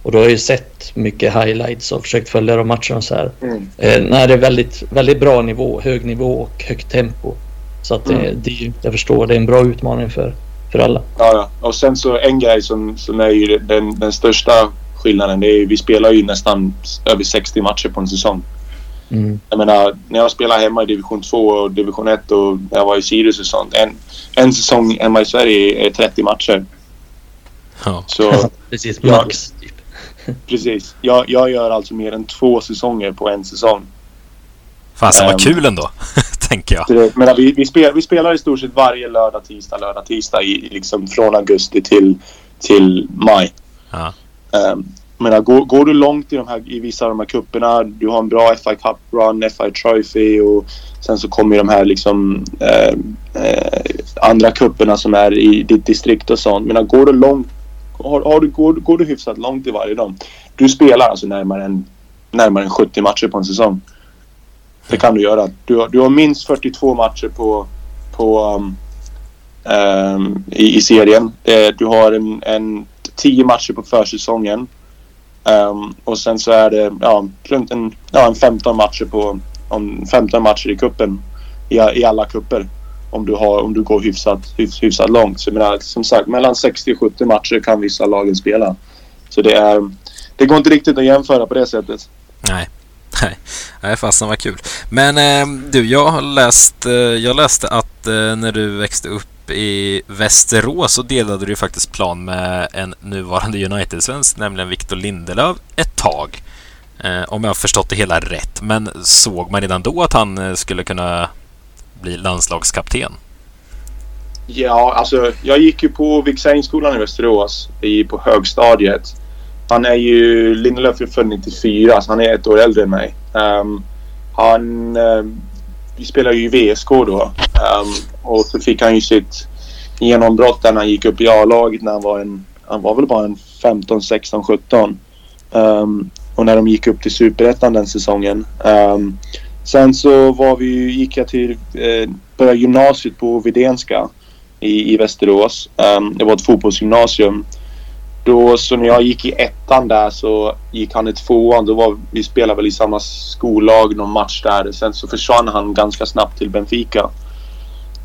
Och då har jag ju sett mycket highlights och försökt följa de matcherna så här. Mm. Eh, nej, det är väldigt, väldigt bra nivå, hög nivå och högt tempo. Så att mm. det, det, jag förstår, det är en bra utmaning för, för alla. Ja, ja. Och sen så en grej som, som är ju den, den största skillnaden. Det är, vi spelar ju nästan över 60 matcher på en säsong. Mm. Jag menar, när jag spelar hemma i division 2 och division 1 och när jag var i Sirius och sånt. En, en säsong hemma i Sverige är 30 matcher. Ja. Så, precis, max. Jag, precis. Jag, jag gör alltså mer än två säsonger på en säsong. Fasen vad um, kul ändå, tänker jag. Det, men vi, vi, spel, vi spelar i stort sett varje lördag, tisdag, lördag, tisdag i, liksom från augusti till, till maj. Ja. Um, menar, går, går, du långt i, de här, i vissa av de här kupperna, du har en bra FI Cup run, FI Trophy och sen så kommer de här liksom eh, eh, andra kupperna som är i ditt distrikt och sånt. Men går du långt, har, har, du, går, går du hyfsat långt i varje dag? Du spelar alltså närmare än, närmare än 70 matcher på en säsong. Det kan du göra. Du har, du har minst 42 matcher på, på um, um, i, i serien. Eh, du har en, en 10 matcher på försäsongen. Um, och sen så är det ja, runt en, ja, en 15 matcher på om 15 matcher i kuppen i, i alla kupper om du, har, om du går hyfsat, hyfs, hyfsat långt. Så jag menar, som sagt, mellan 60 och 70 matcher kan vissa lagen spela. Så det, är, det går inte riktigt att jämföra på det sättet. Nej. Nej, Nej fasen vad kul. Men eh, du, jag har läst, eh, jag läste att eh, när du växte upp i Västerås så delade du faktiskt plan med en nuvarande United-svensk, nämligen Victor Lindelöf, ett tag. Eh, om jag har förstått det hela rätt. Men såg man redan då att han eh, skulle kunna bli landslagskapten? Ja, alltså jag gick ju på Viksängsskolan i Västerås i, på högstadiet. Han är ju, Lindelöf är född 94 så han är ett år äldre än mig. Um, han, um, vi spelade ju i VSK då. Um, och så fick han ju sitt genombrott där när han gick upp i A-laget när han var en, han var väl bara en 15, 16, 17. Um, och när de gick upp till Superettan den säsongen. Um, sen så var vi, gick jag till, eh, började gymnasiet på Videnska i, i Västerås. Um, det var ett fotbollsgymnasium. Då, så när jag gick i ettan där så gick han i tvåan. Då var, vi spelade väl i samma skollag någon match där. Sen så försvann han ganska snabbt till Benfica.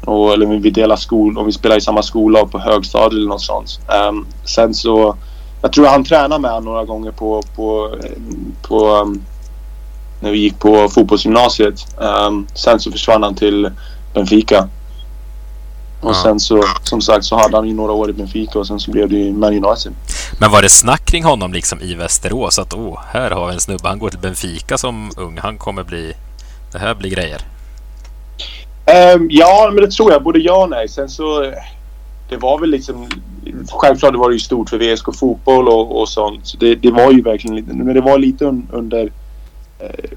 Och, eller vi delade skol, Om vi spelade i samma skollag på högstadiet eller något sånt. Um, sen så jag tror han tränade med honom några gånger på, på, eh, på um, när vi gick på fotbollsgymnasiet. Um, sen så försvann han till Benfica. Och ja. sen så, som sagt, så hade han ju några år i Benfica och sen så blev det ju Man United. Men var det snack kring honom liksom i Västerås? Att åh, här har vi en snubbe, han går till Benfica som ung, han kommer bli... Det här blir grejer. Um, ja, men det tror jag. Både ja och nej. Sen så... Det var väl liksom självklart var det ju stort för VSK fotboll och, och sånt. Så det, det, var ju verkligen lite, men det var lite un, under... Eh,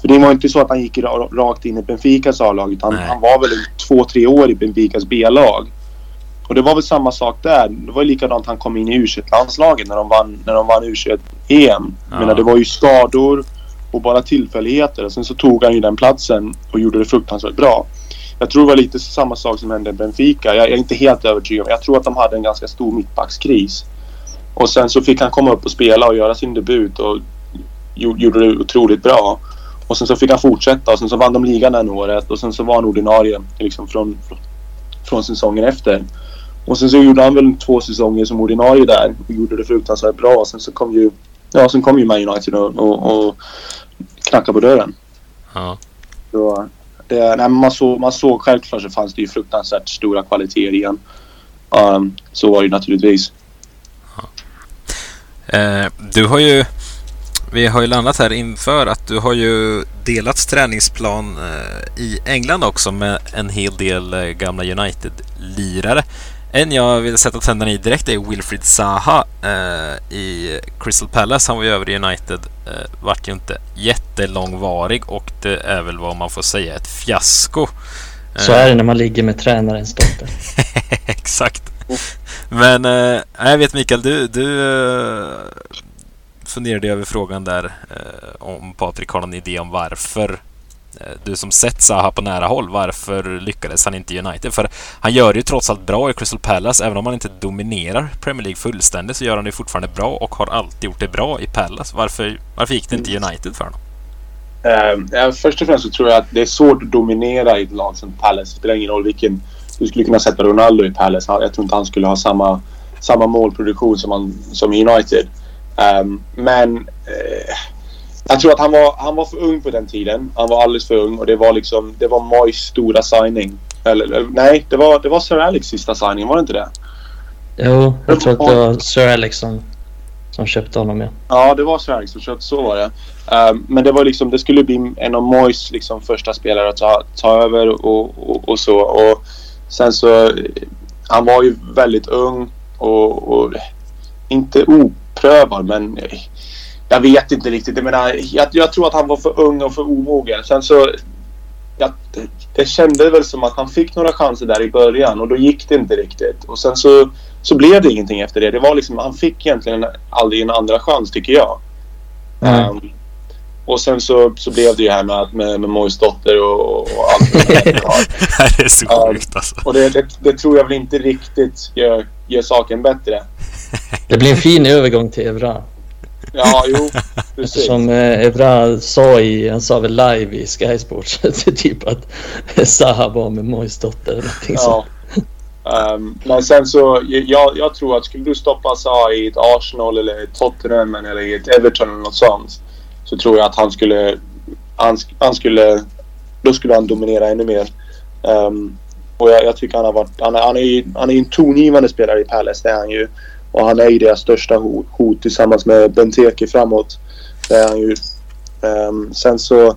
för det var inte så att han gick rakt in i Benficas A-lag utan han var väl två, tre år i Benficas B-lag. Och det var väl samma sak där. Det var likadant han kom in i U21-landslaget när de vann, när de vann U21-EM. Ja. Men det var ju skador och bara tillfälligheter. Sen så tog han ju den platsen och gjorde det fruktansvärt bra. Jag tror det var lite samma sak som hände i Benfica. Jag, är inte helt övertygad. Jag tror att de hade en ganska stor mittbackskris. Och sen så fick han komma upp och spela och göra sin debut och gjorde det otroligt bra. Och sen så fick han fortsätta och sen så vann de ligan den året och sen så var han ordinarie liksom från, från säsongen efter. Och sen så gjorde han väl två säsonger som ordinarie där och gjorde det fruktansvärt bra. Och sen så kom ju, ja, sen kom ju Man United och, och, och knackade på dörren. Ja. Så, det, nej, man, såg, man såg självklart så fanns det ju fruktansvärt stora kvaliteter igen. Um, så var det ju naturligtvis. Ja. Eh, du har ju vi har ju landat här inför att du har ju delat träningsplan eh, i England också med en hel del eh, gamla United-lirare. En jag vill sätta tänderna i direkt är Wilfried Zaha eh, i Crystal Palace. Han var ju över i United. Eh, vart ju inte jättelångvarig och det är väl vad man får säga ett fiasko. Så är det när man ligger med tränarens dotter. Exakt. Men eh, jag vet Mikael, du, du funderade funderade över frågan där eh, om Patrik har någon idé om varför Eh, du som sett Zaha på nära håll, varför lyckades han inte i United? För han gör det ju trots allt bra i Crystal Palace, även om han inte dominerar Premier League fullständigt så gör han det fortfarande bra och har alltid gjort det bra i Palace. Varför, varför gick det inte i United för honom? Uh, först och främst så tror jag att det är svårt att dominera i ett lag som Palace. Det spelar ingen roll vilken... Du skulle kunna sätta Ronaldo i Palace. Jag tror inte han skulle ha samma, samma målproduktion som, han, som United. Um, men uh, jag tror att han var, han var för ung på den tiden. Han var alldeles för ung och det var liksom, det var Moyes stora signing. Eller, eller, nej, det var, det var Sir Alex sista signing, var det inte det? Jo, jag tror att det var Sir Alex som, som köpte honom ja. Ja, det var Sir Alex som köpte, så var det. Um, men det var liksom, det skulle bli en av Moyes liksom första spelare att ta, ta över och, och, och så. Och sen så, han var ju väldigt ung och, och inte oprövad men jag vet inte riktigt. Jag, menar, jag, jag, tror att han var för ung och för omogen. Sen så... Jag, det kändes väl som att han fick några chanser där i början och då gick det inte riktigt. Och sen så, så blev det ingenting efter det. det var liksom, han fick egentligen aldrig en andra chans tycker jag. Mm. Um, och sen så, så blev det ju här med, med, med Mojs dotter och, och allt det Det är så sjukt um, alltså. Och det, det, det, tror jag väl inte riktigt gör, gör saken bättre. Det blir en fin övergång till Evra. Ja, jo, precis. Som eh, Evra sa i, han sa väl live i Sky Sports, typ att Zaha var med Mois dotter eller någonting ja. Um, men sen så, jag, jag tror att skulle du stoppa Zaha i ett Arsenal eller ett Tottenham eller i ett Everton eller något sånt. Så tror jag att han skulle, han, han skulle, då skulle han dominera ännu mer. Um, och jag, jag, tycker han har varit, han, han är ju han är en tongivande spelare i Palace, det är han ju. Och han är ju deras största hot, hot tillsammans med Benteke framåt. Det är han ju. Um, sen så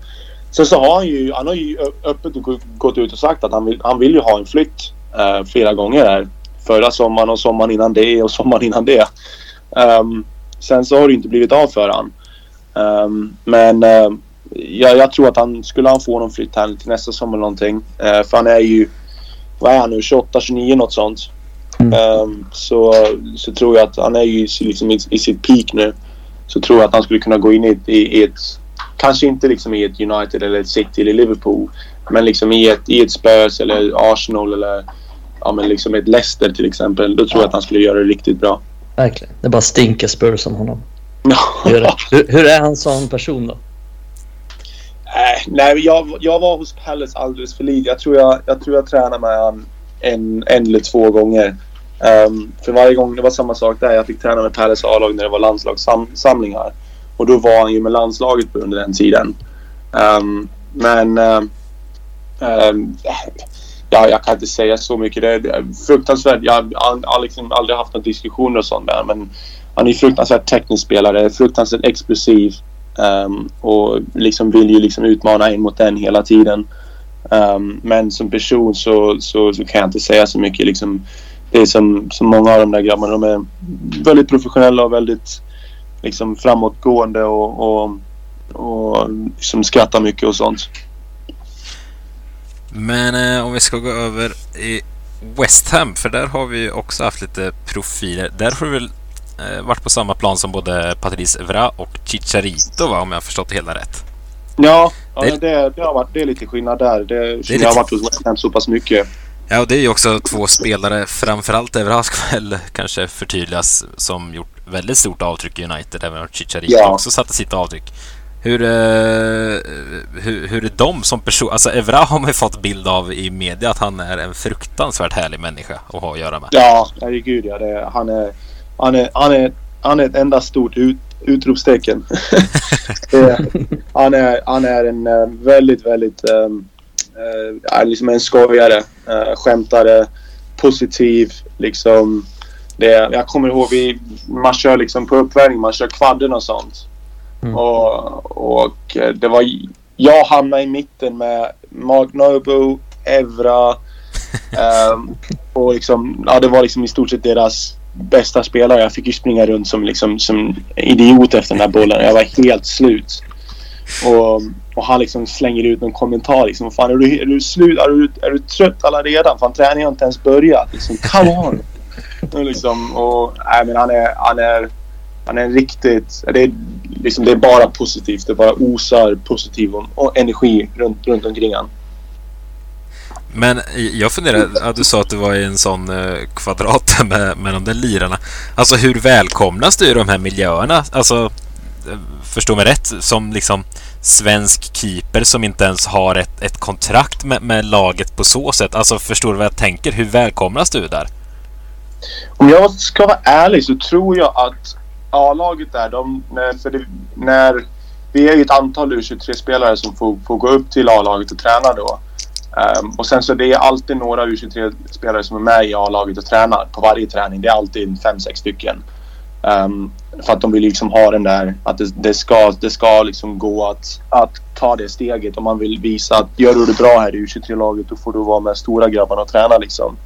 Sen så har han ju, han har ju öppet gått ut och sagt att han vill, han vill ju ha en flytt uh, flera gånger här. Förra sommaren och sommaren innan det och sommaren innan det. Um, sen så har det inte blivit av för han. Um, men uh, jag, jag, tror att han, skulle han få någon flytt här till nästa sommar eller någonting. Uh, för han är ju, vad är han nu, 28, 29 något sånt. Mm. Um, så, så tror jag att han är ju liksom i, i sitt peak nu. Så tror jag att han skulle kunna gå in i, i, i ett... Kanske inte liksom i ett United eller ett City eller Liverpool. Men liksom i ett, i ett Spurs eller Arsenal eller ja, men liksom ett Leicester till exempel. Då tror jag att han skulle göra det riktigt bra. Verkligen. Det bara stinker Spurs om honom. hur, hur är han som person då? Äh, nej, jag, jag var hos Palace alldeles för lite. Jag tror jag, jag, tror jag tränade med honom en, en eller två gånger. Um, för varje gång, det var samma sak där. Jag fick träna med Palace A-lag när det var landslagssamlingar. Och då var han ju med landslaget under den tiden. Um, men... Um, ja, jag kan inte säga så mycket. Det är fruktansvärt. Jag har liksom aldrig haft några diskussioner och sånt där. Men han är fruktansvärt teknisk spelare. Fruktansvärt explosiv. Um, och liksom vill ju liksom utmana en mot en hela tiden. Um, men som person så, så, så, kan jag inte säga så mycket. Liksom, det är som, som många av de där grabbarna. De är väldigt professionella och väldigt liksom, framåtgående och, och, och liksom skrattar mycket och sånt. Men eh, om vi ska gå över i West Ham, för där har vi också haft lite profiler. Där har du väl varit på samma plan som både Patrice Evra och Chicharito, va, om jag har förstått det hela rätt? Ja, det, ja, det, det, har varit, det är lite skillnad där. Det, det jag lite... har varit hos West Ham så pass mycket. Ja, och det är ju också två spelare, framförallt Evra ska väl kanske förtydligas, som gjort väldigt stort avtryck i United, även om Chicharito ja. också satte sitt avtryck. Hur, uh, hur, hur är de som person? Alltså Evra har man ju fått bild av i media att han är en fruktansvärt härlig människa att ha att göra med. Ja, herregud ja. Det, han, är, han, är, han, är, han är ett enda stort ut, utropstecken. han, är, han är en uh, väldigt, väldigt um, uh, liksom en skojare, uh, skämtare, positiv. Liksom, det, jag kommer ihåg vi, man kör liksom på uppvärmning, man kör kvadden och sånt. Mm. Och, och det var... Jag hamnade i mitten med Mark Nobu, Evra. um, och liksom, ja, det var liksom i stort sett deras bästa spelare. Jag fick ju springa runt som, liksom, som idiot efter den där bollen. Jag var helt slut. Och, och han liksom slänger ut någon kommentar liksom. Fan, är du, är du slut? Är du, är du trött alla redan? Fan, träningen har inte ens börjat. Liksom, come on! och liksom, och, nej, men han är, han är, han är riktigt... Det är, liksom, det är bara positivt. Det bara osar positiv och, och energi runt, runt omkring honom. Men jag funderar, ja, du sa att du var i en sån eh, kvadrat med, med de där lirarna. Alltså hur välkomnas du i de här miljöerna? Alltså, eh, förstå mig rätt, som liksom svensk keeper som inte ens har ett, ett kontrakt med, med laget på så sätt. Alltså förstår du vad jag tänker? Hur välkomnas du där? Om jag ska vara ärlig så tror jag att A-laget där, de, för det, när vi är ju ett antal U23-spelare som får, får gå upp till A-laget och träna då. Um, och sen så det är alltid några U23-spelare som är med i A-laget och tränar på varje träning. Det är alltid fem, sex stycken. Um, för att de vill liksom ha den där att det, det ska, det ska liksom gå att, att ta det steget. Om man vill visa att gör du det bra här i U23-laget då får du vara med stora grabbarna och träna liksom.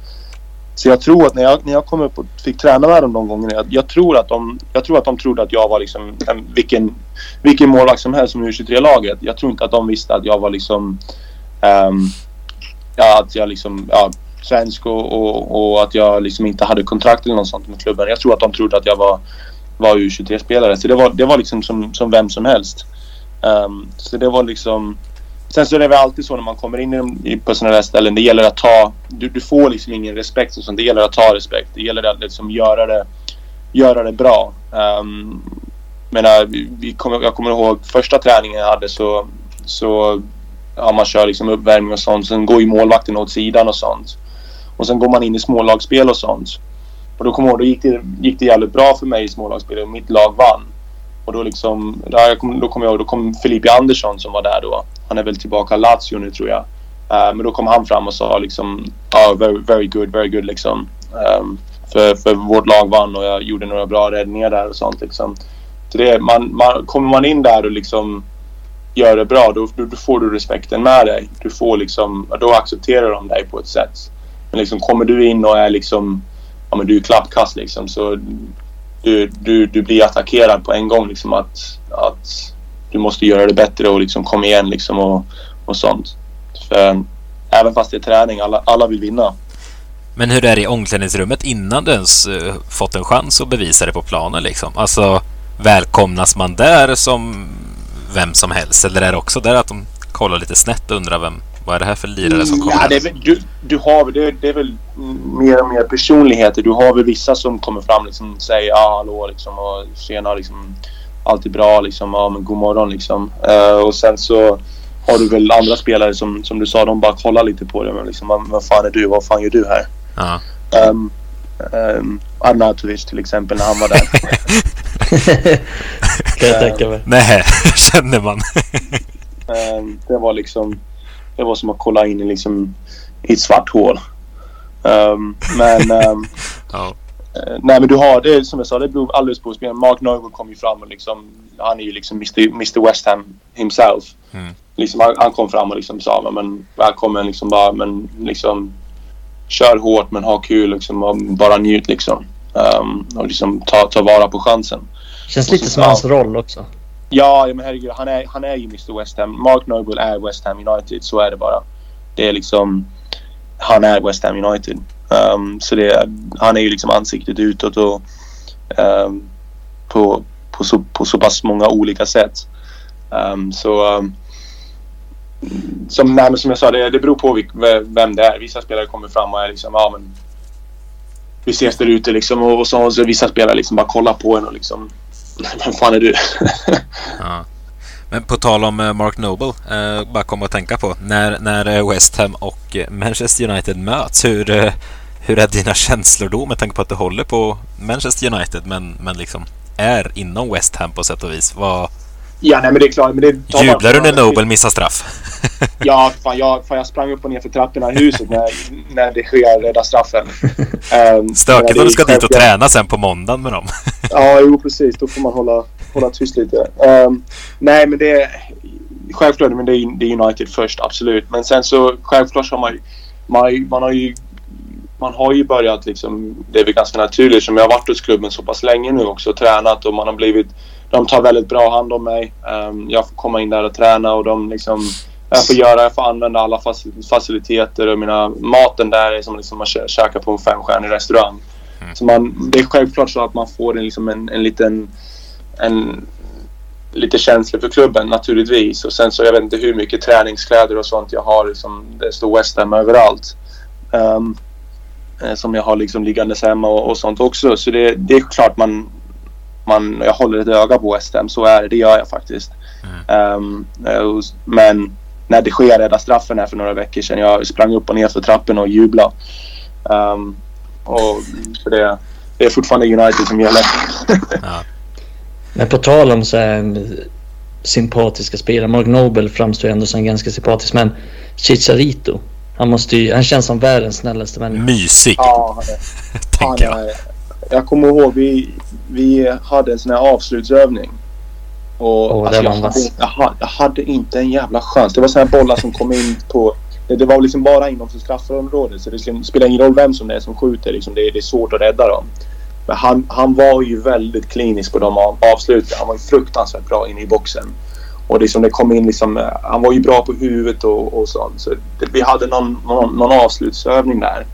Så jag tror att när jag, när jag kom upp och fick träna med dem de gångerna. Jag, jag, tror att de, jag tror att de trodde att jag var liksom en, vilken, vilken målvakt som helst som U23-laget. Jag tror inte att de visste att jag var liksom um, ja, att jag liksom, ja, svensk och, och, och, att jag liksom inte hade kontrakt eller något sånt med klubben. Jag tror att de trodde att jag var, var U23-spelare. Så det var, det var liksom som, som vem som helst. Um, så det var liksom... Sen så är det väl alltid så när man kommer in i, på sådana där ställen. Det gäller att ta... Du, du får liksom ingen respekt och sånt. Det gäller att ta respekt. Det gäller att liksom göra det, göra det bra. Ehm, um, menar, vi kom, jag kommer ihåg första träningen jag hade så, så ja, man kör liksom uppvärmning och sånt. Sen går ju målvakten åt sidan och sånt. Och sen går man in i smålagsspel och sånt. Och då kommer jag ihåg, då gick det, gick det jävligt bra för mig i smålagsspelet och mitt lag vann. Och då liksom, där kom, då kommer jag ihåg, då kom Filipe Andersson som var där då. Han är väl tillbaka i Lazio nu tror jag. Uh, men då kom han fram och sa liksom, ja, oh, very, very good, very good liksom. Um, för, för vårt lag vann och jag gjorde några bra räddningar där och sånt liksom. Så det, man, man, kommer man in där och liksom gör det bra, då, då, får du respekten med dig. Du får liksom, då accepterar de dig på ett sätt. Men liksom kommer du in och är liksom, ja men du är klappkast liksom så du, du, du blir attackerad på en gång liksom att, att du måste göra det bättre och liksom kom igen liksom och, och sånt. För även fast det är träning, alla, alla vill vinna. Men hur är det i omklädningsrummet innan du ens eh, fått en chans att bevisa det på planen liksom? Alltså välkomnas man där som vem som helst? Eller är det också där att de kollar lite snett och undrar vem, vad är det här för lirare som kommer? Ja, det är, du, du har, det, det är väl mer och mer personligheter. Du har väl vissa som kommer fram liksom och säger ja, hallå liksom och tjena liksom. Allt är bra liksom. Ja, men god morgon liksom. Uh, och sen så har du väl andra spelare som, som du sa, de bara kollar lite på dig. Men liksom, vad fan är du? Vad fan gör du här? Ja. Um, um, Arnautovic till exempel när han var där. kan jag tänka mig. Nej, känner man. um, det var liksom... Det var som att kolla in i, liksom, i ett svart hål. Um, men... Um, ja. Uh, nej men du har det som jag sa, det beror alldeles på spelaren. Mark Noble kom ju fram och liksom... Han är ju liksom Mr, Mr West Ham himself. Mm. Liksom, han, han, kom fram och liksom sa men välkommen liksom bara men liksom kör hårt men ha kul liksom och bara njut liksom. Um, och liksom ta, ta vara på chansen. Känns lite som hans roll också. Ja, men herregud. Han är, han är ju Mr West Ham. Mark Noble är West Ham United. Så är det bara. Det är liksom... Han är West Ham United. Um, så det, han är ju liksom ansiktet utåt och um, på, på, så, på så pass många olika sätt. Um, så som, nej, som jag sa, det, det beror på vilk, vem det är. Vissa spelare kommer fram och är liksom, ja men vi ses där ute liksom och, och så, så vissa spelare liksom bara kollar på en och liksom vem fan är du? ja. Men på tal om eh, Mark Noble, eh, bara komma att tänka på när, när eh, West Ham och eh, Manchester United möts. Hur, hur är dina känslor då med tanke på att du håller på Manchester United men, men liksom är inom West Ham på sätt och vis? Vad, Ja, nej men det är klart. Men det Jublar du när Nobel missar straff? ja, fan jag, fan jag sprang upp och ner för trapporna i huset när, när det sker rädda straffen. Um, Stökigt om du ska dit och träna sen på måndagen med dem. ja, jo precis. Då får man hålla, hålla tyst lite. Um, nej, men det är självklart men det är, det är United först, absolut. Men sen så självklart så har man, man, man har ju man har ju börjat liksom, det är väl ganska naturligt som jag har varit hos klubben så pass länge nu också och tränat och man har blivit de tar väldigt bra hand om mig. Um, jag får komma in där och träna och de liksom... Jag får göra, jag får använda alla faciliteter och mina... Maten där är som liksom att käka på en femstjärnig restaurang. Mm. Så man, det är självklart så att man får en, liksom en, en liten... En, lite känsla för klubben naturligtvis. Och sen så jag vet inte hur mycket träningskläder och sånt jag har. Liksom, det står West Ham överallt. Um, som jag har liksom liggandes hemma och, och sånt också. Så det, det är klart man, man, jag håller ett öga på West Ham, så är det. Det gör jag faktiskt. Mm. Um, men när det sker rädda straffen här för några veckor sedan. Jag sprang upp och ner för trappen och jublade. Um, och det, det är fortfarande United som gäller. ja. Men på tal om så här, sympatiska spelare. Mark Nobel framstår ändå som ganska sympatisk. Men Chicharito. Han, måste ju, han känns som världens snällaste människa. Mysig. Ja, han är, han är, jag kommer ihåg vi, vi hade en sån här avslutsövning. Och oh, alltså, jag, hade, jag, jag, hade, inte en jävla chans. Det var här bollar som kom in på... Det var liksom bara inom straffområdet. Så det spelar ingen roll vem som det är som skjuter. Liksom, det, det är svårt att rädda dem. Men han, han var ju väldigt klinisk på de avsluten. Han var ju fruktansvärt bra inne i boxen. Och liksom det kom in liksom, han var ju bra på huvudet och, och sånt. Så det, vi hade någon, någon, någon avslutsövning där.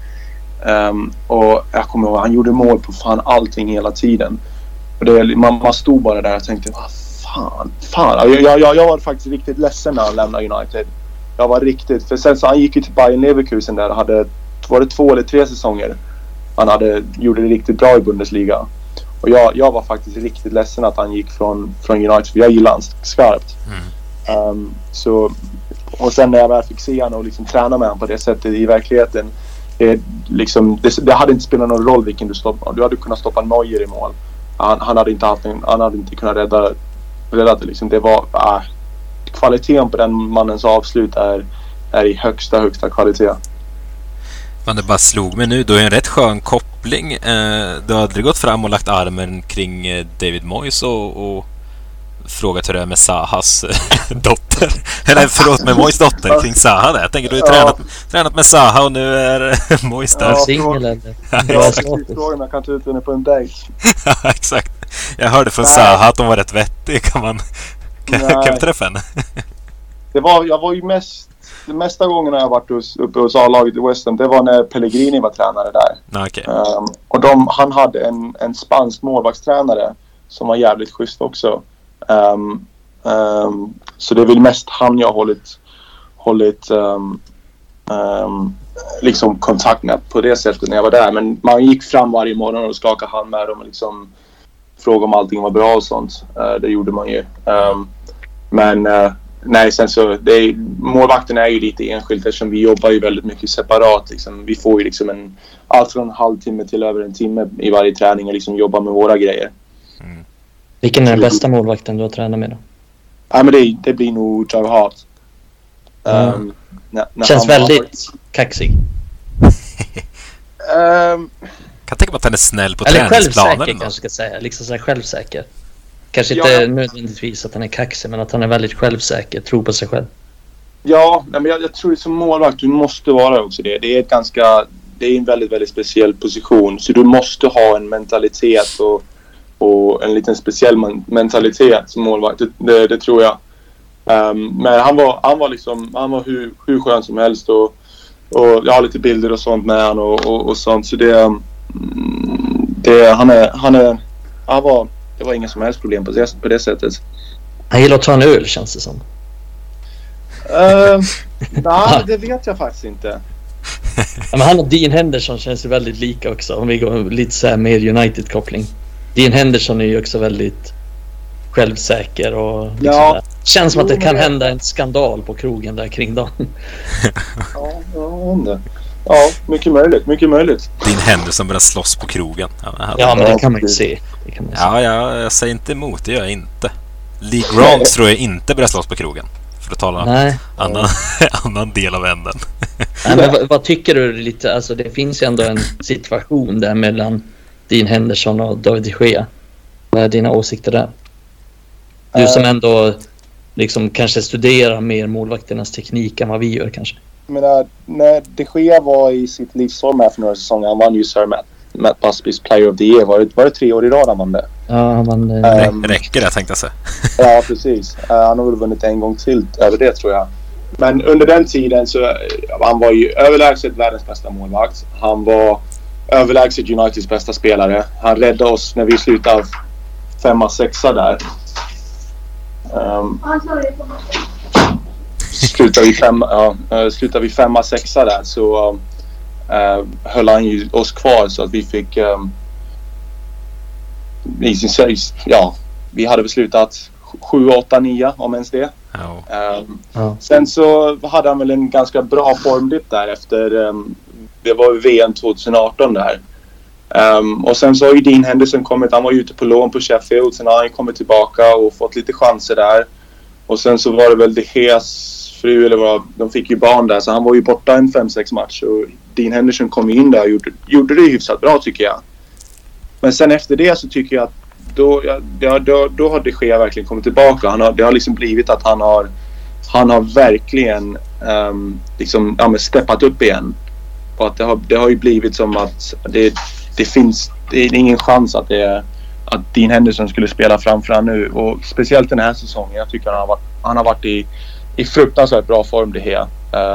Um, och jag kommer ihåg, han gjorde mål på fan allting hela tiden. Och det, man, man stod bara där och tänkte, vad fan, fan. Jag, jag, jag var faktiskt riktigt ledsen när han lämnade United. Jag var riktigt, för sen så han gick ju till Bayern Leverkusen där och hade, var det två eller tre säsonger? Han hade, gjorde det riktigt bra i Bundesliga. Och jag, jag var faktiskt riktigt ledsen att han gick från, från United för jag gillar honom skarpt. Mm. Um, så, och sen när jag väl fick se honom och liksom träna med honom på det sättet i verkligheten. Det, liksom, det, det hade inte spelat någon roll vilken du stoppade. Du hade kunnat stoppa Neuer i mål. Han, han, hade inte haft en, han hade inte kunnat rädda, det. Liksom. det var, äh, kvaliteten på den mannens avslut är, är i högsta, högsta kvalitet. Men det bara slog mig nu. Du har en rätt skön koppling. Eh, du har aldrig gått fram och lagt armen kring eh, David Moyes och, och frågat hur det är med Sahas eh, dotter. Eller förlåt, med Moyes dotter kring Saha där. Jag tänker du har ju ja. tränat, tränat med Saha och nu är Moyes där. Ja, Singel eller? Bra fråga om jag kan ta ut henne på en dejt. ja, exakt. Jag hörde från Saha att hon var rätt vettig. Kan man... Kan, kan vi träffa henne? det var, jag var ju mest de mesta gångerna jag varit hos, uppe hos A-laget i West Ham, det var när Pellegrini var tränare där. Okay. Um, och de, han hade en, en spansk målvaktstränare som var jävligt schysst också. Um, um, så det är väl mest han jag har hållit, hållit liksom kontakt med på det sättet när jag var där. Men man gick fram varje morgon och skakade hand med dem och liksom frågade om allting var bra och sånt. Uh, det gjorde man ju. men uh, nej, sen så det är, målvakten är ju lite enskilt eftersom vi jobbar ju väldigt mycket separat. Liksom. Vi får ju liksom en, allt från en halvtimme till över en timme i varje träning och liksom jobba med våra grejer. Mm. Vilken är den bästa målvakten du har tränat med då? Ja, men det, det blir nog Joe Hart. Mm. Um, när, när Känns väldigt var... kaxig. um, kan tänka mig att han är snäll på träningsplanen. Eller självsäker kanske ska säga. Liksom så här självsäker. Kanske inte ja. nödvändigtvis att han är kaxig, men att han är väldigt självsäker, tror på sig själv. Ja, men jag, jag tror som målvakt, du måste vara också det. Det är ett ganska... Det är en väldigt, väldigt speciell position. Så du måste ha en mentalitet och, och en liten speciell mentalitet som målvakt. Det, det, det tror jag. Um, men han var, han var liksom, han var hur, hur skön som helst och, och jag har lite bilder och sånt med honom och, och, och sånt. Så det, mm, det, han är, han är, han var det var inga som helst problem på det, på det sättet. Han gillar att ta en öl känns det som. Uh, nej, det vet jag faktiskt inte. Ja, men han och Dean Henderson känns ju väldigt lika också. Om vi går lite så här mer United-koppling. Dean Henderson är ju också väldigt självsäker och liksom ja. Känns som att det kan hända en skandal på krogen där kring dem. ja, jag undrar. Ja, mycket möjligt. Mycket möjligt. Din Henderson börjar slåss på krogen. Ja, ja men det kan man ju se. Kan man ja, ja, jag säger inte emot. Det gör jag inte. Lee Grant tror jag inte börjar slåss på krogen. För att tala Nej. annan, annan del av änden. Nej, men vad, vad, tycker du lite? Alltså det finns ju ändå en situation där mellan Dean Henderson och David de Gea. Vad är dina åsikter där? Du som eh. ändå liksom kanske studerar mer målvakternas teknik än vad vi gör kanske. Jag menar, när de Gea var i sitt livsform här för några säsonger, han vann ju Sir Matt, Matt Busbys Player of the Year. Var det, var det tre år i rad han vann det? Ja, han vann det. Um, räcker det tänkte jag säga. ja, precis. Uh, han har väl vunnit en gång till över det tror jag. Men under den tiden så han var ju överlägset världens bästa målvakt. Han var överlägset Uniteds bästa spelare. Han räddade oss när vi slutade femma, sexa där. Um, slutar vi femma, ja, eh, slutar vi femma, sexa där så uh, höll han ju oss kvar så att vi fick um, i sin ja, vi hade beslutat 7, 8, 9 om ens det. Oh. Um, oh. Sen så hade han väl en ganska bra formdipp där efter um, det var VM 2018 där. Um, och sen så har ju Dean Henderson kommit. Han var ute på lån på Sheffield. Sen har han kommit tillbaka och fått lite chanser där. Och sen så var det väl De Geas fru eller vad, de fick ju barn där så han var ju borta en 5-6 match och Dean Henderson kom in där och gjorde, gjorde det hyfsat bra tycker jag. Men sen efter det så tycker jag att då, ja, då, då har de Gea verkligen kommit tillbaka. Han har, det har liksom blivit att han har han har verkligen um, liksom, ja, men steppat upp igen. Och att det, har, det har ju blivit som att det, det finns det är ingen chans att, det, att Dean Henderson skulle spela framför honom nu. Och speciellt den här säsongen. Jag tycker han har varit, han har varit i i fruktansvärt bra form det här.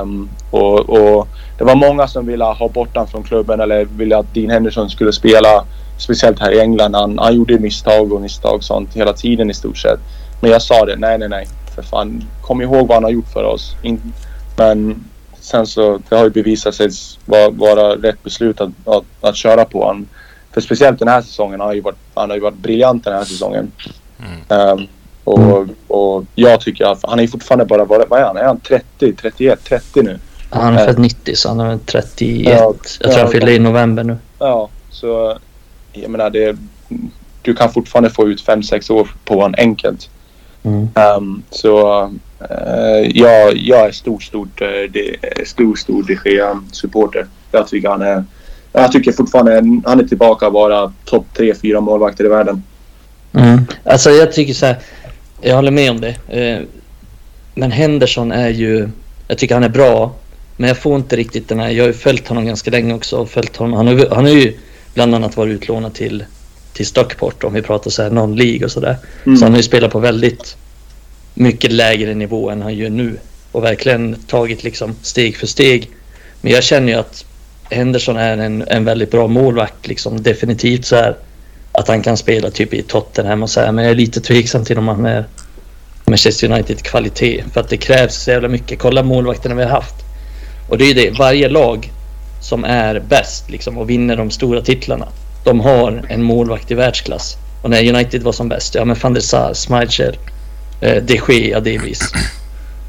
Um, och, och, det var många som ville ha bort honom från klubben eller ville att Dean Henderson skulle spela. Speciellt här i England. Han, han gjorde misstag och misstag sånt hela tiden i stort sett. Men jag sa det, nej nej nej. För fan, kom ihåg vad han har gjort för oss. In, men sen så, det har ju bevisat sig vara, vara rätt beslut att, att, att köra på honom. för speciellt den här säsongen. Han har ju varit, han har ju varit briljant den här säsongen. Mm. Um, och, och jag tycker att han är fortfarande bara, vad är han? Är han 30, 31, 30 nu? Han är född 90 så han är 31. Ja, jag tror han fyller i november nu. Ja, så jag menar det. Du kan fortfarande få ut 5-6 år på honom enkelt. Mm. Um, så uh, jag, jag är stor, stort, uh, de, stor, stor De Gea-supporter. Jag tycker han är... Jag tycker fortfarande han är tillbaka vara topp 3-4 målvakter i världen. Mm. Alltså jag tycker så här. Jag håller med om det. Uh, men Henderson är ju... Jag tycker han är bra. Men jag får inte riktigt den här... Jag har ju följt honom ganska länge också. Och följt honom. Han har, han har ju bland annat varit utlånad till, till Stockport om vi pratar så här non-League och sådär. Mm. Så han har ju spelat på väldigt mycket lägre nivå än han gör nu. Och verkligen tagit liksom steg för steg. Men jag känner ju att Henderson är en, en väldigt bra målvakt. Liksom, definitivt så här att han kan spela typ i Tottenham och så här. Men jag är lite tveksam till om han är Manchester United kvalitet. För att det krävs så jävla mycket. Kolla målvakterna vi har haft. Och det är ju det. Varje lag som är bäst liksom, och vinner de stora titlarna. De har en målvakt i världsklass. Och när United var som bäst, ja men van der Sar, Schmeichel, eh, de Gea, delvis.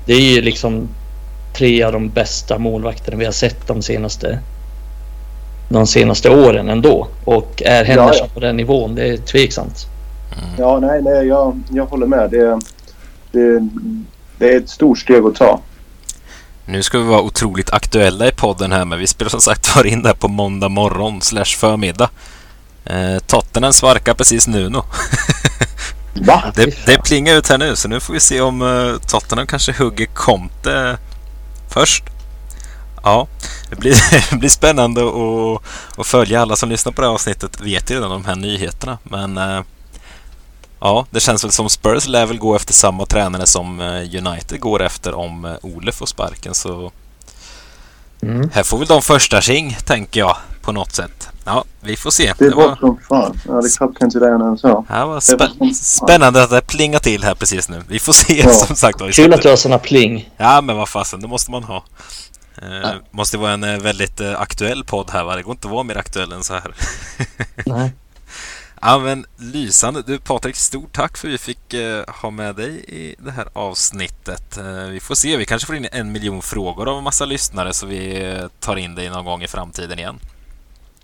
Det är ju liksom tre av de bästa målvakterna vi har sett de senaste de senaste åren ändå. Och är Henderson ja, ja. på den nivån? Det är tveksamt. Mm. Ja, nej, nej jag, jag håller med. Det, det, det är ett stort steg att ta. Nu ska vi vara otroligt aktuella i podden här, men vi spelar som sagt var in där på måndag morgon slash förmiddag. Eh, Tottenham svarkar precis nu nu. Va? Det, det plingar ut här nu, så nu får vi se om uh, Tottenham kanske hugger Conte först. Ja, det blir, det blir spännande att, att följa. Alla som lyssnar på det här avsnittet vet ju redan de här nyheterna, men uh, Ja, det känns väl som Spurs lär väl gå efter samma tränare som eh, United går efter om eh, Ole får sparken. Så mm. här får väl de första tjing, tänker jag, på något sätt. Ja, vi får se. Det, det var som fan. Jag hade knappt inte det än så. Det var spä det spännande att det plingar till här precis nu. Vi får se ja. som sagt. Kul att du har sådana pling. Ja, men vad fasen, det måste man ha. Eh, måste vara en eh, väldigt eh, aktuell podd här va? Det går inte att vara mer aktuell än så här. Nej. Ja men lysande. Du Patrik, stort tack för att vi fick eh, ha med dig i det här avsnittet. Eh, vi får se, vi kanske får in en miljon frågor av en massa lyssnare så vi eh, tar in dig någon gång i framtiden igen.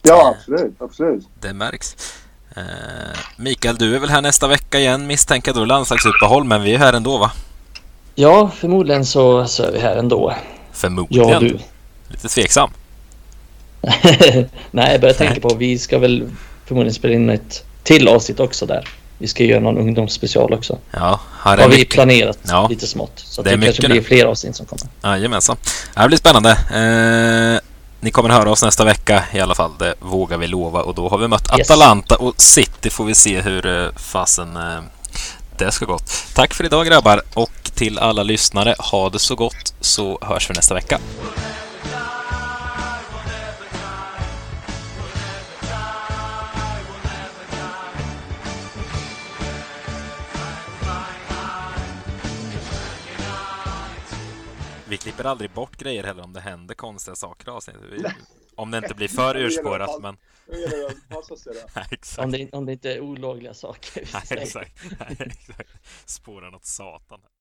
Ja, absolut. absolut. Det märks. Eh, Mikael, du är väl här nästa vecka igen misstänker då landslagsuppehåll, men vi är här ändå va? Ja, förmodligen så, så är vi här ändå. Förmodligen? Ja, du. Lite tveksam? Nej, jag börjar tänka på vi ska väl förmodligen spela in ett till avsnitt också där. Vi ska göra någon ungdomsspecial också. Ja, har, har vi planerat ja, lite smått. Så det, det kanske blir fler avsnitt som kommer. Jajamensan. Det blir spännande. Eh, ni kommer höra oss nästa vecka i alla fall. Det vågar vi lova. Och då har vi mött yes. Atalanta och City. Får vi se hur eh, fasen eh, det ska gott. Tack för idag grabbar och till alla lyssnare. Ha det så gott så hörs vi nästa vecka. vi klipper aldrig bort grejer heller om det händer konstiga saker avsnittet. Om det inte blir för urspårat, men... om, det, om det inte är olagliga saker. Nej, exakt. Nej, exakt. Spåra något satan.